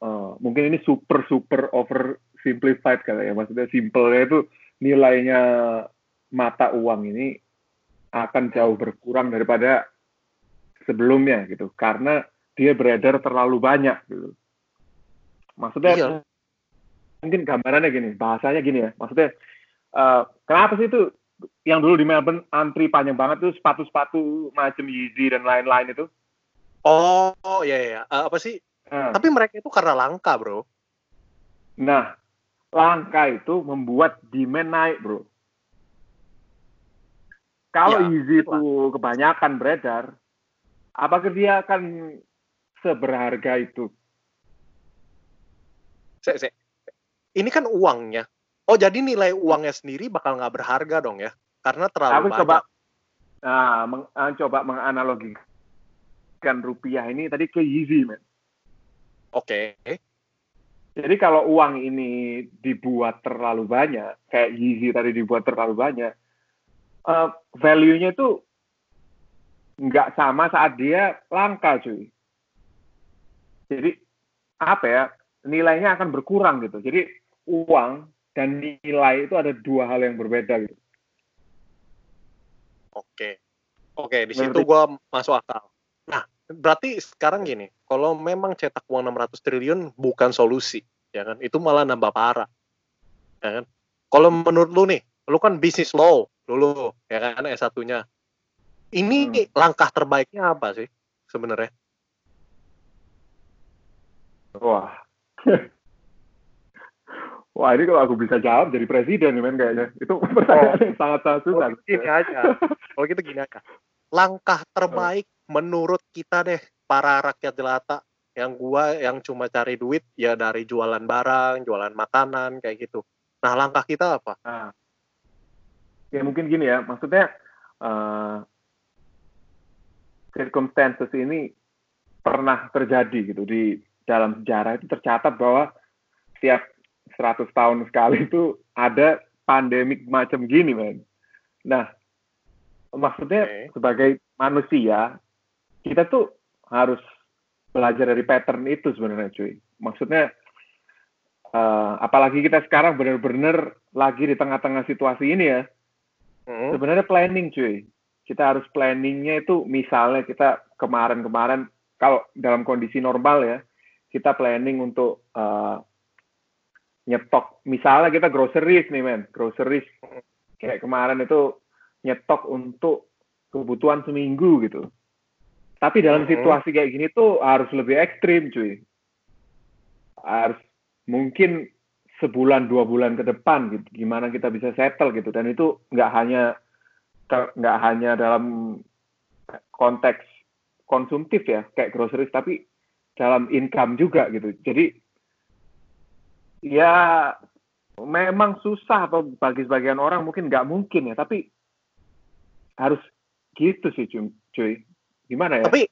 eh, mungkin ini super super over simplified kali ya. Maksudnya simpelnya itu nilainya mata uang ini akan jauh berkurang daripada sebelumnya gitu karena dia beredar terlalu banyak gitu. Maksudnya Iya. mungkin gambarannya gini, bahasanya gini ya. Maksudnya eh, kenapa sih itu yang dulu di Melbourne antri panjang banget tuh sepatu-sepatu macam Yeezy dan lain-lain itu? Oh, iya iya. Eh, apa sih? Nah, Tapi mereka itu karena langka, bro. Nah, langka itu membuat demand naik, bro. Kalau Ya, Yeezy itulah. itu kebanyakan beredar, apakah dia akan seberharga itu? Se- se- Ini kan uangnya. Oh, jadi nilai uangnya sendiri bakal nggak berharga dong ya? Karena terlalu Aku banyak. coba, nah, meng- ah, coba menganalogikan rupiah ini tadi ke Yeezy, men. Oke. Jadi kalau uang ini dibuat terlalu banyak, kayak Yeezy tadi dibuat terlalu banyak, eh, value-nya itu nggak sama saat dia langka, cuy. Jadi apa ya? Nilainya akan berkurang gitu. Jadi uang dan nilai itu ada dua hal yang berbeda gitu. Oke. Oke, di Berarti- situ gua masuk akal. Nah, berarti sekarang gini, kalau memang cetak uang 600 triliun bukan solusi, ya kan? Itu malah nambah parah. Ya kan? Kalau menurut lu nih, lu kan bisnis law dulu, ya kan S1-nya. Ini Hmm. langkah terbaiknya apa sih sebenarnya? Wah. (laughs) Wah, ini kalau aku bisa jawab jadi presiden nih, men, kayaknya. Itu pertanyaan yang sangat-sangat susah. Kalau gini aja. Kalau gitu gini aja. Langkah terbaik menurut kita deh para rakyat jelata yang gua yang cuma cari duit ya dari jualan barang, jualan makanan kayak gitu. Nah, langkah kita apa? Nah, ya mungkin gini ya, maksudnya eh circumstances ini pernah terjadi gitu di dalam sejarah itu tercatat bahwa setiap 100 tahun sekali (laughs) itu ada pandemik macam gini, men. Nah, maksudnya Oke. sebagai manusia kita tuh harus belajar dari pattern itu sebenarnya, cuy. Maksudnya uh, apalagi kita sekarang benar-benar lagi di tengah-tengah situasi ini ya. Hmm. Sebenarnya planning cuy. Kita harus planningnya itu misalnya kita kemarin-kemarin kalau dalam kondisi normal ya, kita planning untuk uh, nyetok. Misalnya kita groceries nih men, groceries. Kayak kemarin itu nyetok untuk kebutuhan seminggu gitu. Tapi dalam situasi kayak gini tuh harus lebih ekstrim cuy. Harus mungkin sebulan dua bulan ke depan gitu gimana kita bisa settle gitu. Dan itu nggak hanya nggak hanya dalam konteks konsumtif ya kayak groceries tapi dalam income juga gitu. Jadi ya memang susah atau bagi sebagian orang mungkin nggak mungkin ya tapi harus gitu sih cuy gimana ya tapi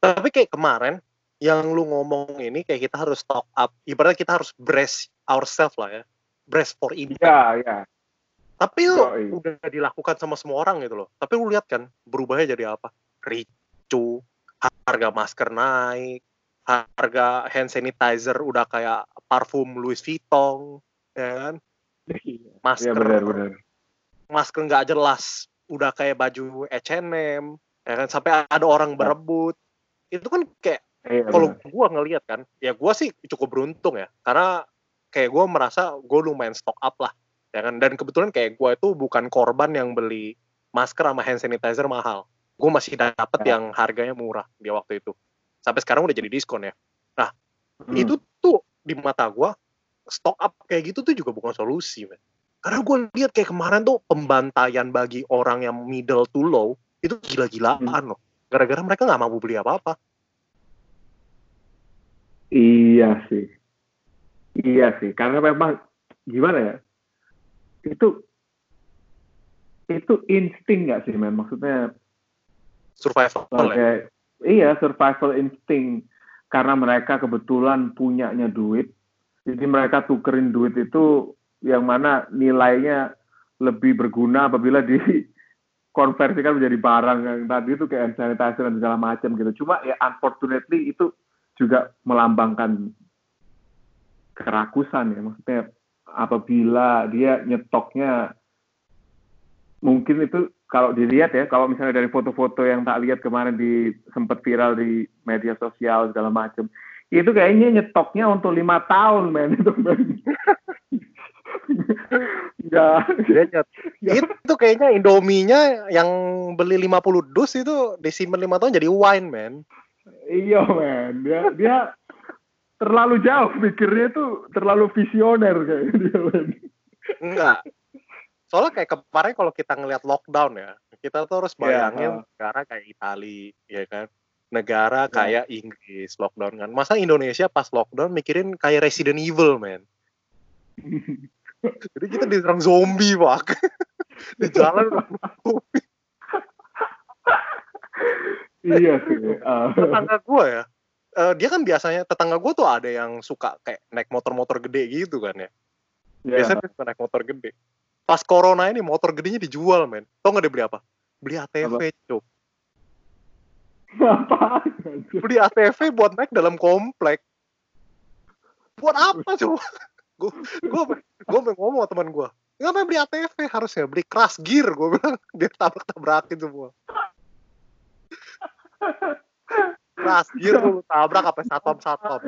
tapi kayak kemarin yang lu ngomong ini kayak kita harus stock up. Ibaratnya kita harlah brace ourselves lah ya. Brace for impact. Iya, iya. Tapi itu oh, udah dilakukan sama semua orang gitu loh. Tapi lu lihat kan berubahnya jadi apa? Ricu, harga masker naik, harga hand sanitizer udah kayak parfum Louis Vuitton, ya kan? Iya, masker, ya benar, benar. masker nggak jelas, udah kayak baju H&M, ya kan? Sampai ada orang iya. berebut. Itu kan kayak Iya, kalau gue ngelihat kan, ya gue sih cukup beruntung ya, karena kayak gue merasa gue lumayan stock up lah, ya kan. Dan kebetulan kayak gue itu bukan korban yang beli masker sama hand sanitizer mahal. Gue masih dapet ya. yang harganya murah di waktu itu. Sampai sekarang udah jadi diskon ya. Nah, hmm. itu tuh di mata gue stock up kayak gitu tuh juga bukan solusi, man. Karena gue lihat kayak kemarin tuh pembantaian bagi orang yang middle to low itu gila-gilaan hmm. loh. Gara-gara mereka nggak mampu beli apa-apa. Iya sih. Iya sih, karena memang gimana ya? Itu itu insting nggak sih, men? Maksudnya survival. ya? Iya, survival insting. Karena mereka kebetulan punyanya duit, jadi mereka tukerin duit itu yang mana nilainya lebih berguna apabila di konversikan menjadi barang yang tadi itu kayak sanitizer dan segala macam gitu. Cuma ya unfortunately itu juga melambangkan kerakusan ya. Maksudnya apabila dia nyetoknya mungkin itu kalau dilihat ya kalau misalnya dari foto-foto yang tak lihat kemarin di sempat viral di media sosial segala macam itu kayaknya nyetoknya untuk lima tahun men. (laughs) Itu (laughs) ya, itu kayaknya Indominya yang beli 50 dus itu disimpan lima tahun jadi wine men Iya men, dia dia terlalu jauh pikirnya tuh terlalu visioner kayak dia men. Enggak. Soalnya kayak kemarin kalau kita ngelihat lockdown ya, kita tuh harus iya, bayangin yeah. negara kayak Italia, ya kan? Negara yeah. kayak Inggris lockdown kan. Masa Indonesia pas lockdown mikirin kayak Resident Evil, men. (laughs) Jadi kita diserang zombie, Pak. (laughs) di jalan iya sih. Uh. Tetangga gue ya, uh, dia kan biasanya tetangga gue tuh ada yang suka kayak naik motor-motor gede gitu kan ya. Yeah. Biasanya suka naik motor gede. Pas corona ini motor gedenya dijual men. Tau gak dia beli apa? Beli ATV. Apa? Beli ATV buat naik dalam komplek. Buat apa coba? Gue gue gue ngomong sama teman gue ngapain beli ATV harusnya beli crash gear gue bilang (laughs) dia tabrak tabrakin semua Rasir lu tabrak apa satpam satpam.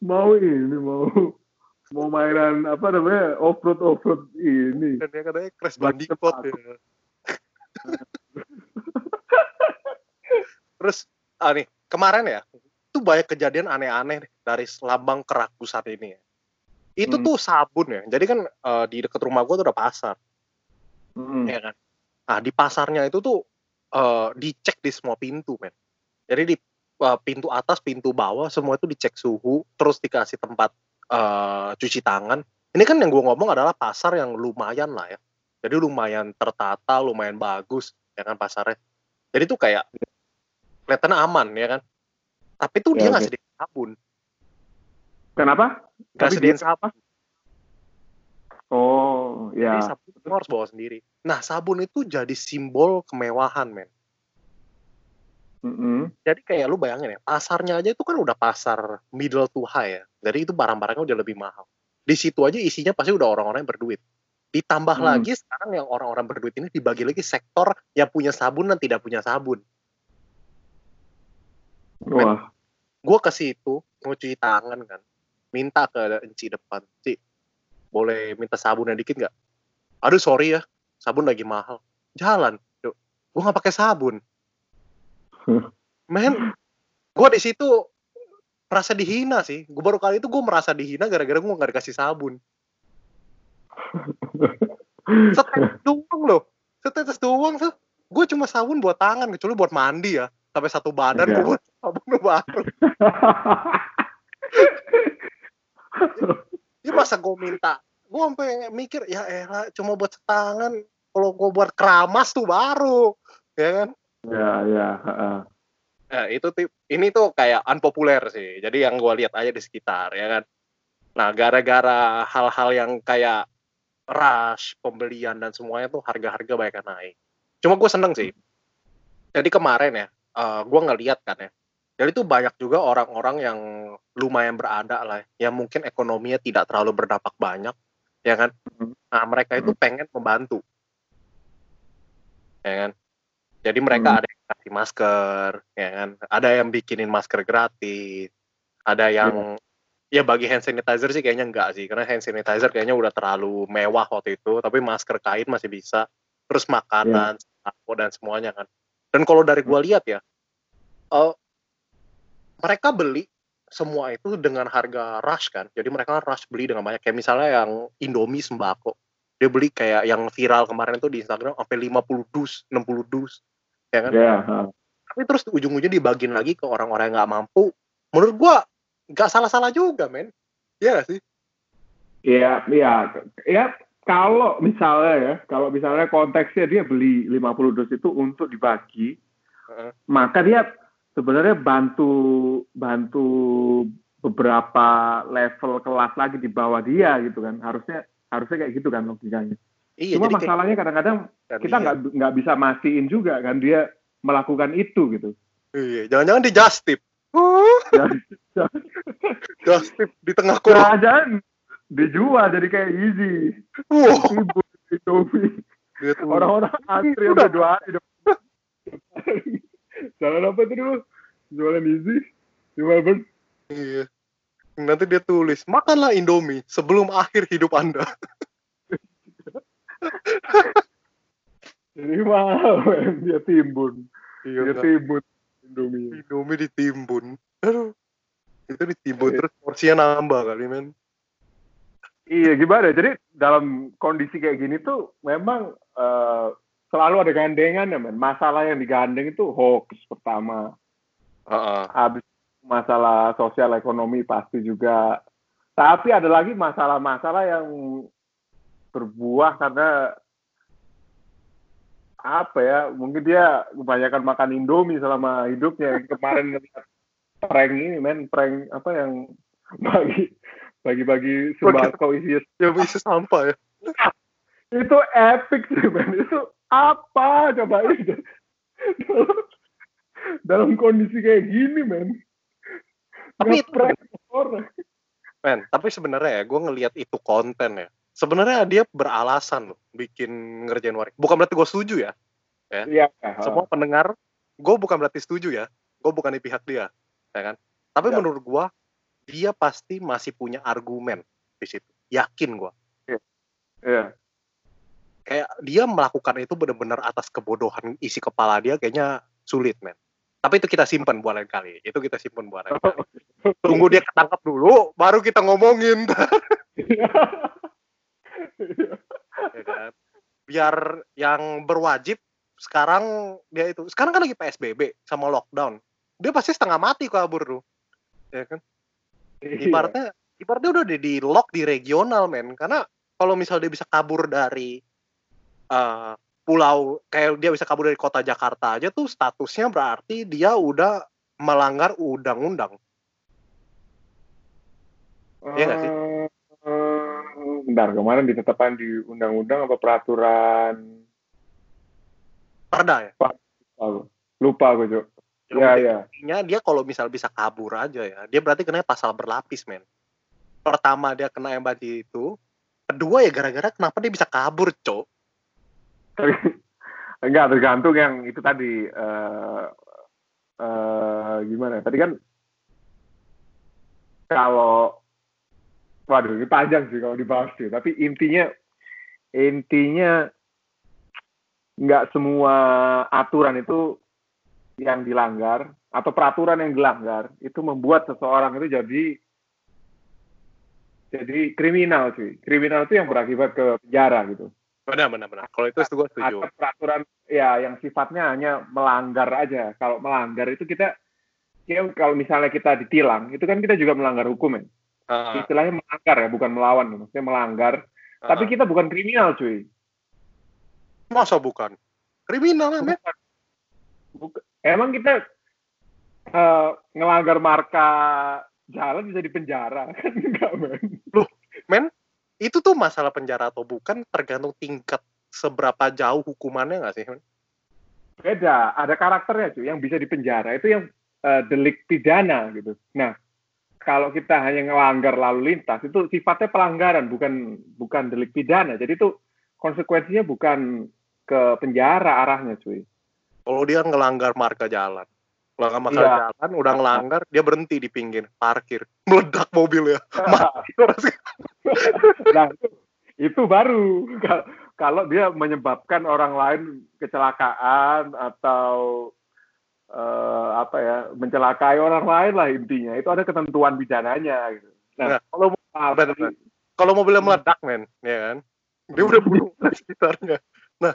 Mau ini mau mau mainan apa namanya off road off road ini. Dan dia katanya crash bandicoot ya. (laughs) Terus ah nih kemarin ya itu banyak kejadian aneh-aneh dari lambang kerakusan ini ya. Itu hmm. tuh sabun ya. Jadi kan uh, di dekat rumah gue tuh ada pasar. Hmm. Ya kan. Nah di pasarnya itu tuh uh, dicek di semua pintu, men. Jadi di uh, pintu atas, pintu bawah, semua itu dicek suhu, terus dikasih tempat uh, cuci tangan. Ini kan yang gue ngomong adalah pasar yang lumayan lah ya. Jadi lumayan tertata, lumayan bagus, ya kan pasarnya. Jadi tuh kayak kelihatannya aman, ya kan. Tapi tuh ya, dia nggak okay. sediain sabun. Kenapa? Nggak sediain sabun. Oh, ya. Jadi sabun itu harus bawa sendiri. Nah, sabun itu jadi simbol kemewahan, men. Mm-mm. Jadi kayak lu bayangin ya, pasarnya aja itu kan udah pasar middle to high ya. Jadi itu barang-barangnya udah lebih mahal. Di situ aja isinya pasti udah orang-orang yang berduit. Ditambah Hmm. lagi sekarang yang orang-orang berduit ini dibagi lagi sektor yang punya sabun dan tidak punya sabun. Wah. Gue ke situ mau cuci tangan kan, minta ke enci depan, Ci, boleh minta sabunnya dikit nggak? Aduh sorry ya, sabun lagi mahal. Jalan, yuk. Gue nggak pakai sabun. Men, gue di situ merasa dihina sih. Gue baru kali itu gue merasa dihina gara-gara gue nggak dikasih sabun. (laughs) Setetes doang loh. Setetes doang tuh. Gue cuma sabun buat tangan, kecuali buat mandi ya. Sampai satu badan Iya. gue buat sabun baru. (laughs) Dia masa gue minta. Gue sampai mikir, ya elah cuma buat setangan. Kalau gue buat keramas tuh baru. Ya kan? ya, ya. heeh. Nah, itu tip, ini tuh kayak unpopuler sih. Jadi yang gue lihat aja di sekitar, ya kan. Nah, gara-gara hal-hal yang kayak rush, pembelian dan semuanya tuh harga-harga banyak yang naik. Cuma gue seneng sih. Jadi kemarin ya, eh gue ngeliat kan ya. Jadi tuh banyak juga orang-orang yang lumayan berada lah, yang mungkin ekonominya tidak terlalu berdampak banyak, ya kan. Mhm. Nah, mereka itu pengen membantu, ya kan. Jadi mereka Mhm. ada yang kasih masker, ya kan. Ada yang bikinin masker gratis, ada yang ya bagi hand sanitizer sih kayaknya enggak sih, karena hand sanitizer kayaknya udah terlalu mewah waktu itu, tapi masker kain masih bisa. Terus makanan, sembako dan semuanya kan. Dan kalau dari gua lihat ya, eh, mereka beli semua itu dengan harga rush kan. Jadi mereka rush beli dengan banyak. Kayak misalnya yang Indomie sembako. Dia beli kayak yang viral kemarin tuh di Instagram sampai 50 dus, 60 dus. Ya kan? Heeh. Tapi terus ujung-ujungnya dibagiin lagi ke orang-orang yang nggak mampu. Menurut gua nggak salah-salah juga, men. Iya nggak sih? Iya, iya, ya kalau misalnya ya, kalau misalnya konteksnya dia beli 50 dus itu untuk dibagi, Heeh. maka dia sebenarnya bantu bantu beberapa level kelas lagi di bawah dia gitu kan. Harusnya harusnya kayak gitu kan logikanya. Iya, Cuma masalahnya kadang-kadang kita iya. nggak nggak bisa mastiin juga kan dia melakukan itu gitu. Iya, jangan-jangan di just tip. (laughs) just tip di tengah kurang. Kerajaan dijual jadi kayak easy. Wow. Indomie. Tuh- Orang-orang antri Udah. dua hari. Jalan apa itu dulu? Jualan easy di Melbourne. Iya. Nanti dia tulis, makanlah Indomie sebelum akhir hidup Anda. Jadi mahal dia timbun. Iya, Dia timbun Indomie. Indomie ditimbun. Aduh. Itu ditimbun terus porsinya nambah kali, men. Iya gimana? Jadi dalam kondisi kayak gini tuh memang eh, selalu ada gandengan ya men. Masalah yang digandeng itu hoax pertama. Heeh. Habis masalah sosial ekonomi pasti juga. Tapi ada lagi masalah-masalah yang berbuah karena apa ya? Mungkin dia kebanyakan makan Indomie selama hidupnya. Kemarin prank ini men, prank apa yang bagi bagi-bagi sembako isi Ya bisa sampah ya. (laughs) itu epic sih men itu apa coba itu dalam kondisi kayak gini men Tapi itu- Ngeprank orang Men, tapi sebenarnya ya, gue ngelihat itu konten ya. Sebenarnya dia beralasan loh bikin ngerjain warik. Bukan berarti gue setuju ya. iya Semua pendengar, gue bukan berarti setuju ya. Gue bukan di pihak dia, ya kan? Tapi Ya. menurut gue, dia pasti masih punya argumen di situ. Yakin gue. iya Kayak dia melakukan itu benar-benar atas kebodohan isi kepala dia kayaknya sulit, men. Tapi itu kita simpan buat lain kali. Itu kita simpan buat lain kali. (laughs) Tunggu dia ketangkap dulu, baru kita ngomongin. (laughs) ya kan? Biar yang berwajib sekarang dia itu sekarang kan lagi PSBB sama lockdown. Dia pasti setengah mati kabur tuh. Ya kan? Iya. Ibaratnya ibaratnya udah di, di lock di regional men karena kalau misal dia bisa kabur dari eh, pulau kayak dia bisa kabur dari kota Jakarta aja tuh statusnya berarti dia udah melanggar undang-undang. Iya nggak sih? Eh, bentar kemarin ditetapkan di undang-undang apa peraturan Perda ya? Lupa, lupa gue Cuk. Yang Ya, penting ya. intinya dia kalau misal bisa kabur aja ya, dia berarti kena pasal berlapis, men. Pertama dia kena yang tadi itu, kedua ya gara-gara kenapa dia bisa kabur, cok. (laughs) Enggak tergantung yang itu tadi eh eh, gimana? Tadi kan kalau waduh ini panjang sih kalau dibahas sih. Tapi intinya intinya nggak semua aturan itu yang dilanggar atau peraturan yang dilanggar itu membuat seseorang itu jadi jadi kriminal sih. Kriminal itu yang berakibat ke penjara gitu. Benar, benar, benar. Kalau itu gue setuju. Atau peraturan ya yang sifatnya hanya melanggar aja. Kalau melanggar itu kita ya kalau misalnya kita ditilang, itu kan kita juga melanggar hukum ya. Ah, Istilahnya melanggar ya, bukan melawan. Maksudnya melanggar. ah, Tapi ah. kita bukan kriminal, cuy. masa bukan? Kriminal. Bukan. Bukan. Emang kita eh, ngelanggar marka jalan bisa dipenjara (laughs) kan enggak, men? Itu tuh masalah penjara atau bukan tergantung tingkat seberapa jauh hukumannya nggak sih, men? Beda, ada karakternya cuy. Yang bisa dipenjara itu yang eh, delik pidana gitu. Nah, kalau kita hanya ngelanggar lalu lintas itu sifatnya pelanggaran, bukan bukan delik pidana. Jadi itu konsekuensinya bukan ke penjara arahnya cuy. Kalau dia ngelanggar marka jalan, ngelanggar marka Iya. jalan, udah ngelanggar, dia berhenti di pinggir, parkir, meledak mobilnya. (laughs) Mati sih. (laughs) nah, itu, itu baru Kal- kalau dia menyebabkan orang lain kecelakaan atau eh, apa ya mencelakai orang lain lah intinya itu ada ketentuan pidananya gitu. Nah, Nah, kalau kalau mobilnya meledak, men, ya kan? Dia udah (laughs) bunuh sekitarnya. Nah,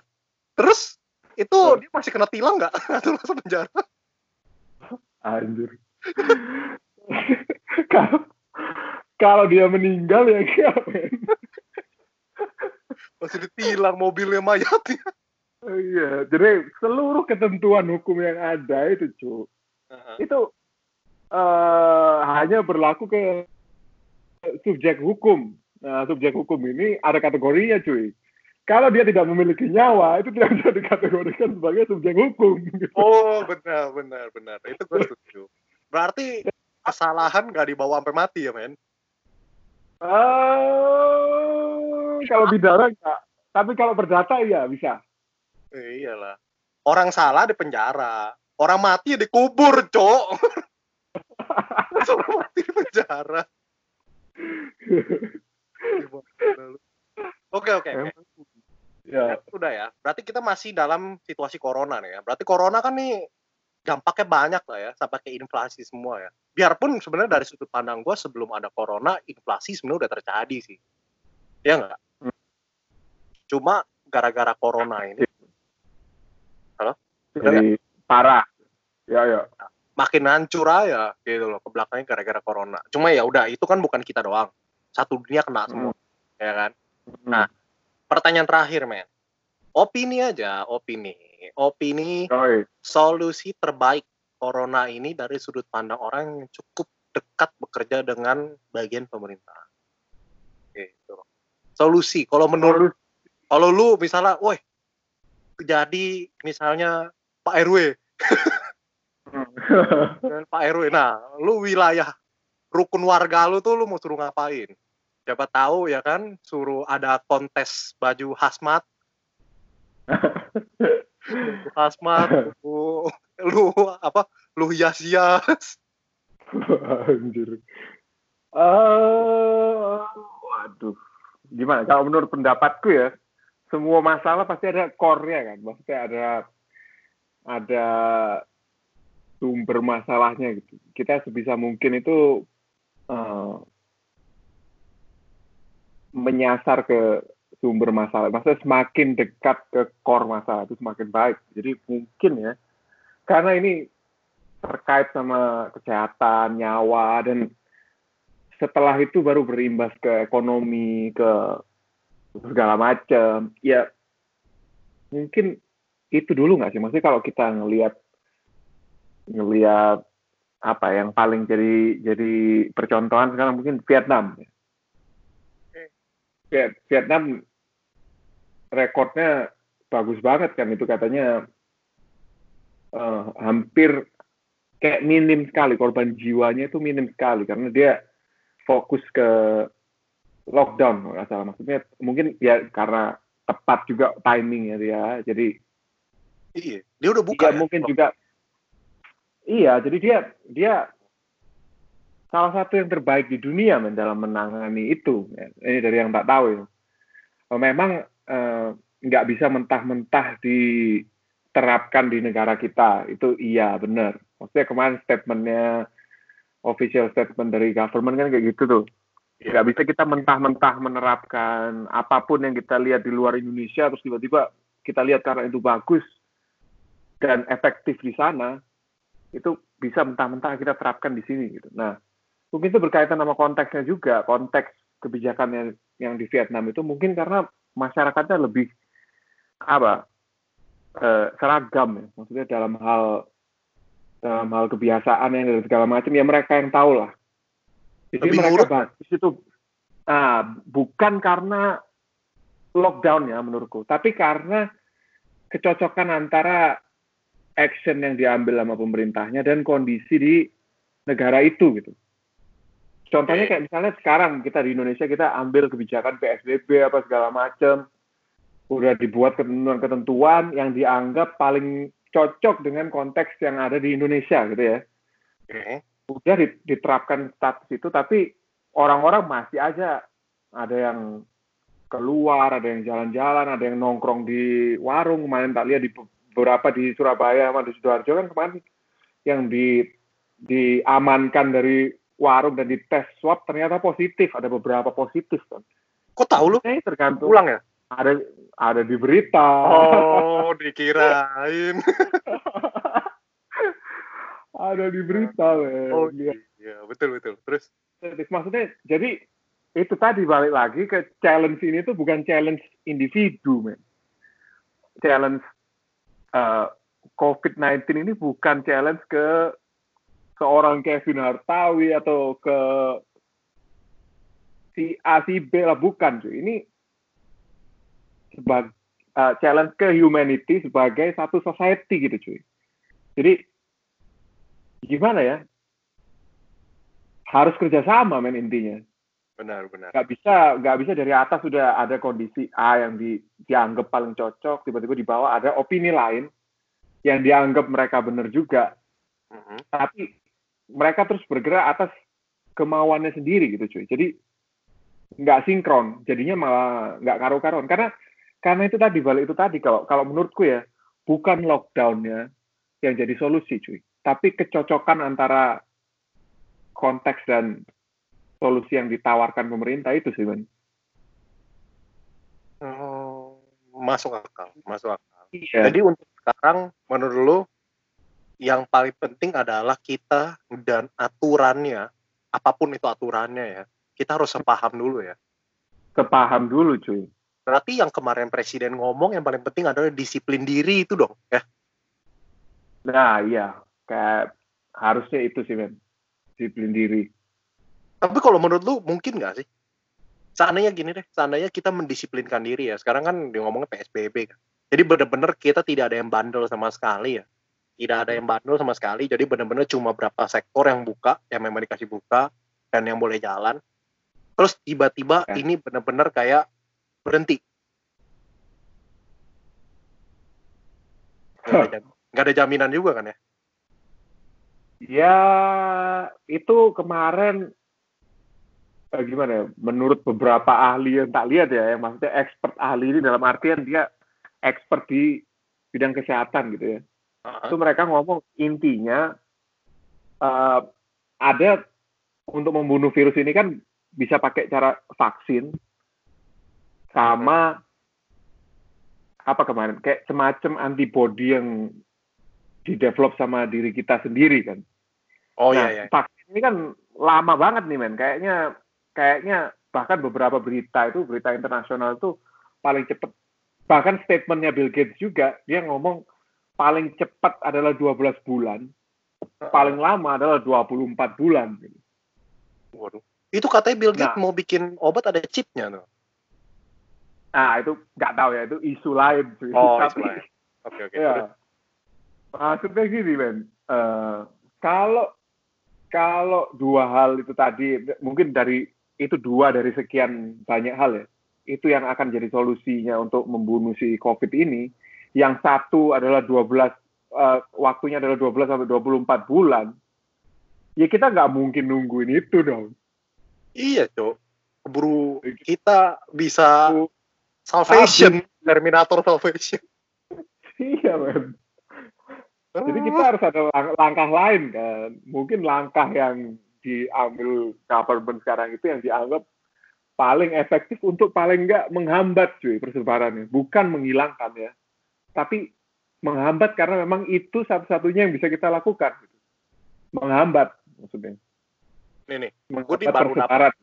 terus itu dia masih kena tilang nggak? (laughs) Atau masuk penjara? anjir. (laughs) kalau kalau dia meninggal ya enggak, (laughs) men. Masih ditilang mobilnya mayatnya. Iya, jadi seluruh ketentuan hukum yang ada itu, cu, itu eh, hanya berlaku ke subjek hukum. Nah, subjek hukum ini ada kategorinya, cuy. Kalau dia tidak memiliki nyawa, itu tidak bisa dikategorikan sebagai subjek hukum. Oh, benar, benar, benar. Itu gue setuju. Berarti kesalahan nggak dibawa sampai mati ya, men? Eh, kalau pidana enggak. Tapi kalau perdata iya bisa. Eh, iyalah. Orang salah di penjara. Orang mati ya dikubur, cok. Orang mati di penjara. Oke, oke, oke. Ya, Udah ya. Berarti kita masih dalam situasi corona nih ya. Berarti corona kan nih dampaknya banyak lah ya. Sampai ke inflasi semua ya. Biarpun sebenarnya dari sudut pandang gue sebelum ada corona, inflasi sebenarnya udah terjadi sih. Ya nggak? Hmm. Cuma gara-gara corona ini jadi parah. Ya, ya. makin hancur aja gitu loh ke belakangnya gara-gara corona. Cuma ya udah itu kan bukan kita doang. Satu dunia kena semua, ya kan? Nah. Pertanyaan terakhir, men. Opini aja, opini. Opini Oi. solusi terbaik corona ini dari sudut pandang orang yang cukup dekat bekerja dengan bagian pemerintah. Gitu. Solusi kalau menurut kalau lu misalnya, woi, jadi misalnya Pak RW, (laughs) dengan Pak RW. Nah, lu wilayah rukun warga lu tuh lu mau suruh ngapain? Siapa tahu ya kan, suruh ada kontes baju hazmat. Baju hazmat, lu, lu apa? Lu hias-hias. Anjir. Eh, waduh. Gimana? Kalau menurut pendapatku ya, semua masalah pasti ada core-nya kan. Maksudnya ada ada sumber masalahnya gitu. Kita sebisa mungkin itu eh, menyasar ke sumber masalah. Maksudnya semakin dekat ke core masalah itu semakin baik. Jadi mungkin ya, karena ini terkait sama kesehatan, nyawa, dan setelah itu baru berimbas ke ekonomi, ke segala macam. Ya, mungkin itu dulu nggak sih? Maksudnya kalau kita ngelihat ngelihat apa yang paling jadi jadi percontohan sekarang mungkin Vietnam. Viet- Vietnam rekornya bagus banget kan itu katanya eh, hampir kayak minim sekali korban jiwanya itu minim sekali karena dia fokus ke lockdown nggak salah. Maksudnya mungkin ya karena tepat juga timingnya dia jadi iya dia udah buka ya, mungkin juga iya jadi dia dia salah satu yang terbaik di dunia men dalam menangani itu. Ini dari yang tak tahu ya memang eh, nggak bisa mentah-mentah diterapkan di negara kita. Itu iya benar. Maksudnya kemarin statementnya official statement dari government kan kayak gitu tuh. Iya. nggak bisa kita mentah-mentah menerapkan apa pun yang kita lihat di luar Indonesia terus tiba-tiba kita lihat karena itu bagus dan efektif di sana itu bisa mentah-mentah kita terapkan di sini gitu. Nah, mungkin itu berkaitan sama konteksnya juga, konteks kebijakan yang, yang di Vietnam itu mungkin karena masyarakatnya lebih apa eh, seragam ya, maksudnya dalam hal dalam hal kebiasaan yang dan segala macam ya mereka yang tahu lah. Jadi lebih mereka bagus itu nah, bukan karena lockdown ya menurutku, tapi karena kecocokan antara action yang diambil sama pemerintahnya dan kondisi di negara itu gitu. Contohnya kayak misalnya sekarang kita di Indonesia kita ambil kebijakan PSBB apa segala macam, udah dibuat ketentuan-ketentuan yang dianggap paling cocok dengan konteks yang ada di Indonesia gitu ya. Udah diterapkan status itu, tapi orang-orang masih aja ada yang keluar, ada yang jalan-jalan, ada yang nongkrong di warung. Kemarin tak lihat di beberapa di Surabaya sama di Sidoarjo kan kemarin yang di diamankan dari warung dan dites swab ternyata positif. Ada beberapa positif kan kok tahu lu? Ini tergantung pulang ya? Ada ada di berita. Oh dikirain. (laughs) Ada di berita men. oh iya, betul betul. Terus? Maksudnya jadi itu tadi balik lagi ke challenge ini tuh bukan challenge individu men. Challenge uh, COVID-19 ini bukan challenge ke seorang Kevin Hartawi atau ke si A si B lah bukan cuy. Ini sebagai uh, challenge ke humanity sebagai satu society gitu cuy. Jadi gimana ya? Harus kerjasama men intinya. Benar benar. Nggak bisa nggak bisa dari atas sudah ada kondisi A yang di, dianggap paling cocok tiba-tiba di bawah ada opini lain yang dianggap mereka benar juga. Mm -hmm. tapi mereka terus bergerak atas kemauannya sendiri gitu cuy. Jadi nggak sinkron, jadinya malah nggak karu-karuan. Karena karena itu tadi balik itu tadi kalau kalau menurutku ya bukan lockdownnya yang jadi solusi cuy, tapi kecocokan antara konteks dan solusi yang ditawarkan pemerintah itu sih man. Oh, masuk akal, masuk akal. Iya. Jadi untuk sekarang menurut lo yang paling penting adalah kita dan aturannya, apa pun itu aturannya ya, kita harus sepaham dulu ya. Sepaham dulu cuy. Berarti yang kemarin presiden ngomong yang paling penting adalah disiplin diri itu dong ya. Nah iya, kayak harusnya itu sih men, disiplin diri. Tapi kalau menurut lu mungkin nggak sih? Seandainya gini deh, seandainya kita mendisiplinkan diri ya. Sekarang kan dia ngomongnya PSBB kan. Jadi benar-benar kita tidak ada yang bandel sama sekali ya tidak ada yang bandel sama sekali jadi benar-benar cuma berapa sektor yang buka yang memang dikasih buka dan yang boleh jalan. Terus tiba-tiba ya. ini benar-benar kayak berhenti. Nggak ada, jaminan juga kan ya? Ya itu kemarin eh, gimana ya menurut beberapa ahli yang tak lihat ya yang maksudnya expert ahli ini dalam artian dia expert di bidang kesehatan gitu ya uh-huh. itu mereka ngomong intinya uh, ada untuk membunuh virus ini kan bisa pakai cara vaksin sama apa kemarin kayak semacam antibody yang didevelop sama diri kita sendiri kan. Oh nah, iya iya. Vaksin ini kan lama banget nih men. Kayaknya kayaknya bahkan beberapa berita itu berita internasional itu paling cepat bahkan statementnya Bill Gates juga dia ngomong paling cepat adalah 12 bulan, paling lama adalah 24 bulan. Waduh. Itu katanya Bill Gates nah, mau bikin obat ada chipnya tuh. Nah, itu nggak tahu ya, itu isu lain. Oh, Tapi, isu lain. Oke, okay, oke. Okay, ya. Maksudnya gini, men. Uh, kalau kalau dua hal itu tadi mungkin dari itu dua dari sekian banyak hal ya itu yang akan jadi solusinya untuk membunuh si COVID ini. Yang satu adalah 12 uh, waktunya adalah 12 sampai 24 bulan. Ya kita nggak mungkin nungguin itu dong. Iya, Cok. Keburu kita bisa salvation, Habis. Terminator salvation. (laughs) iya, men. Jadi kita harus ada langkah lain kan. Mungkin langkah yang diambil government sekarang itu yang dianggap paling efektif untuk paling enggak menghambat cuy persebarannya, bukan menghilangkan ya. Tapi menghambat karena memang itu satu-satunya yang bisa kita lakukan. Menghambat maksudnya. Nih nih, gue di baru dapat.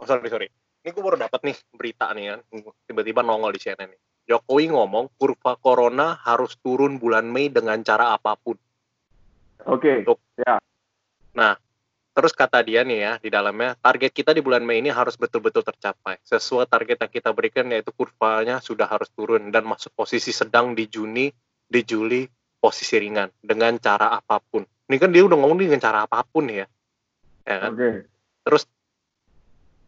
Oh sorry sorry. Ini gue baru dapat nih berita nih kan, tiba-tiba nongol di CNN nih. Jokowi ngomong kurva corona harus turun bulan Mei dengan cara apa pun. Oke. Okay. Ya. Nah, Terus kata dia nih ya di dalamnya target kita di bulan Mei ini harus betul-betul tercapai. Sesuai target yang kita berikan yaitu kurvanya sudah harus turun dan masuk posisi sedang di Juni, di Juli posisi ringan dengan cara apa pun. Ini kan dia udah ngomong dengan cara apa pun ya. ya kan? Okay. Terus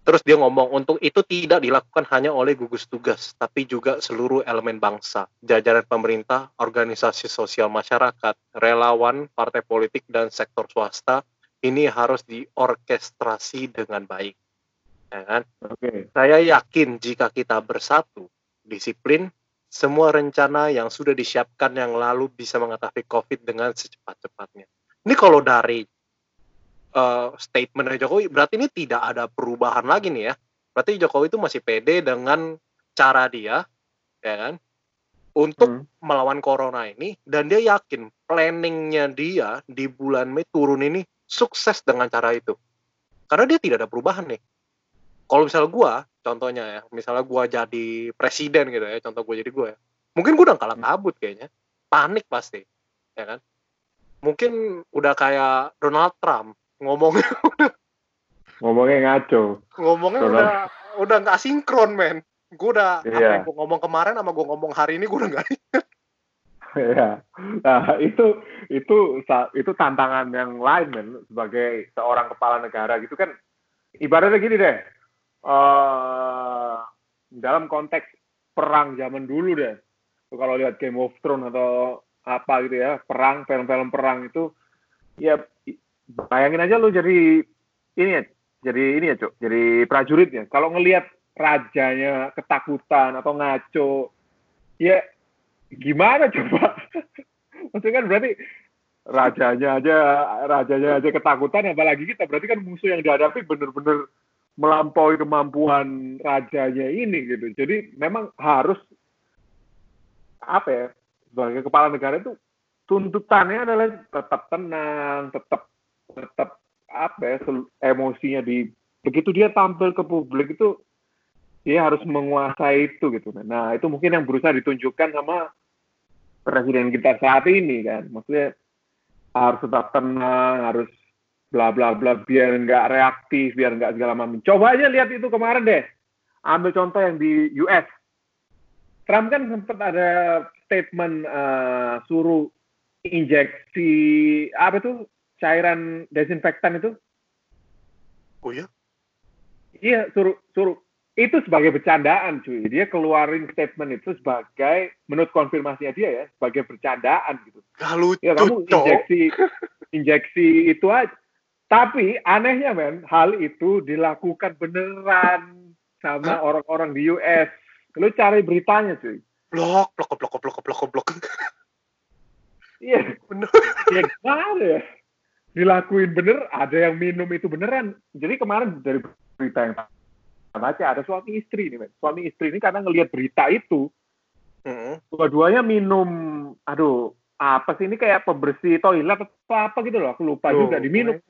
terus dia ngomong untuk itu tidak dilakukan hanya oleh gugus tugas, tapi juga seluruh elemen bangsa, jajaran pemerintah, organisasi sosial masyarakat, relawan, partai politik dan sektor swasta ini harus diorkestrasi dengan baik. Ya kan? Okay. Saya yakin jika kita bersatu, disiplin, semua rencana yang sudah disiapkan yang lalu bisa mengatasi COVID dengan secepat-cepatnya. Ini kalau dari uh, statement Jokowi, berarti ini tidak ada perubahan lagi nih ya. Berarti Jokowi itu masih pede dengan cara dia, ya kan, untuk hmm. melawan corona ini, dan dia yakin planningnya dia di bulan Mei turun ini sukses dengan cara itu. Karena dia tidak ada perubahan nih. Kalau misalnya gue, contohnya ya, misalnya gue jadi presiden gitu ya, contoh gue jadi gue ya, mungkin gue udah kalah kabut kayaknya, panik pasti, ya kan? Mungkin udah kayak Donald Trump ngomongnya (laughs) ngomongnya ngaco ngomongnya Donald. udah udah nggak sinkron men gue udah yeah. apa yang gue ngomong kemarin sama gue ngomong hari ini gue udah nggak (laughs) (laughs) ya. Nah itu itu itu tantangan yang lain men sebagai seorang kepala negara gitu kan. Ibaratnya gini deh uh, dalam konteks perang zaman dulu deh. Kalau lihat Game of Thrones atau apa gitu ya perang film-film perang itu ya bayangin aja lu jadi ini ya jadi ini ya cuk jadi prajurit ya. Kalau ngelihat rajanya ketakutan atau ngaco ya gimana coba? (laughs) Maksudnya kan berarti rajanya aja rajanya aja ketakutan apalagi kita berarti kan musuh yang dihadapi benar-benar melampaui kemampuan rajanya ini gitu. Jadi memang harus apa ya sebagai kepala negara itu tuntutannya adalah tetap tenang, tetap tetap apa ya emosinya di begitu dia tampil ke publik itu dia harus menguasai itu gitu. Nah, itu mungkin yang berusaha ditunjukkan sama presiden kita saat ini kan. Maksudnya harus tetap tenang, harus bla bla bla biar nggak reaktif, biar nggak segala macam. Coba aja lihat itu kemarin deh. Ambil contoh yang di US. Trump kan sempat ada statement uh, suruh injeksi apa itu cairan desinfektan itu. Oh ya? Iya, suruh suruh itu sebagai bercandaan cuy. Dia keluarin statement itu sebagai menurut konfirmasinya dia ya sebagai bercandaan gitu. Kalau ya kamu injeksi injeksi itu aja. Tapi anehnya men hal itu dilakukan beneran sama orang-orang di US lu cari beritanya cuy. Blok blok blok blok blok blok. Iya. Bener. Ya gimana ya? Dilakuin bener ada yang minum itu beneran. Jadi kemarin dari berita yang baca ada suami istri nih, men. suami istri ini karena ngelihat berita itu, mm-hmm. dua-duanya minum, aduh, apa sih ini kayak pembersih toilet atau apa gitu loh, aku lupa oh, juga diminum. (laughs)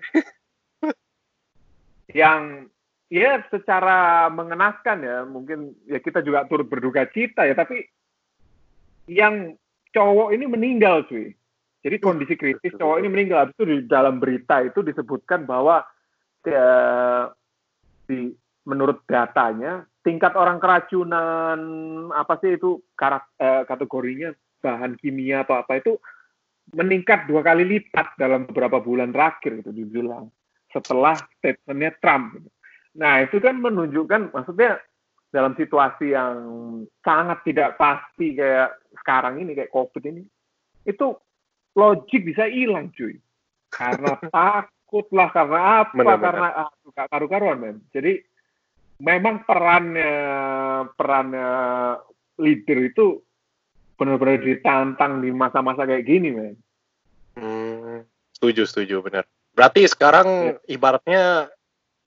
yang ya secara mengenaskan ya, mungkin ya kita juga turut berduka cita ya, tapi yang cowok ini meninggal cuy. Jadi kondisi kritis cowok ini meninggal. Itu di dalam berita itu disebutkan bahwa ya, di menurut datanya tingkat orang keracunan apa sih itu karak, eh, kategorinya bahan kimia atau apa itu meningkat dua kali lipat dalam beberapa bulan terakhir itu dibilang setelah statementnya Trump. Gitu. Nah itu kan menunjukkan maksudnya dalam situasi yang sangat tidak pasti kayak sekarang ini kayak COVID ini itu logik bisa hilang cuy karena (laughs) takut lah karena apa benar, karena ah, karu-karuan men jadi memang perannya perannya leader itu benar-benar ditantang di masa-masa kayak gini men. Hmm, setuju setuju benar. Berarti sekarang ya. ibaratnya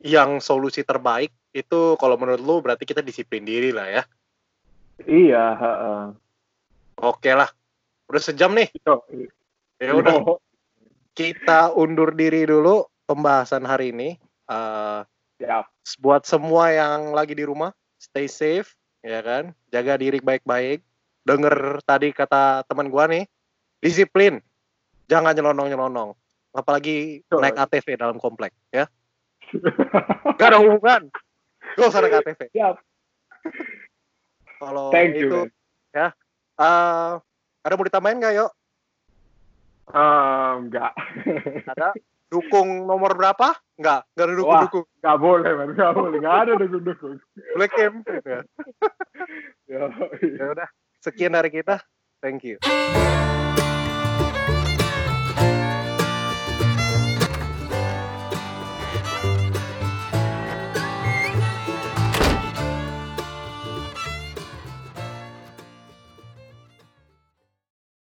yang solusi terbaik itu kalau menurut lu berarti kita disiplin diri lah ya? Iya uh, oke lah. Udah sejam nih. Ya udah. Kita undur diri dulu pembahasan hari ini. Uh, ya buat semua yang lagi di rumah stay safe ya kan jaga diri baik-baik denger tadi kata teman gua nih disiplin jangan nyelonong nyelonong apalagi naik ATV dalam komplek ya (laughs) Gak ada hubungan Gue usah ada KTP. Siap. Kalau itu you, ya. Uh, ada mau ditambahin nggak, yuk? Uh, enggak. ada dukung nomor berapa? Enggak, enggak ada dukung-dukung. Enggak boleh, man. Enggak boleh. Enggak ada dukung-dukung. Black camp. (laughs) ya. ya udah. Sekian dari kita. Thank you.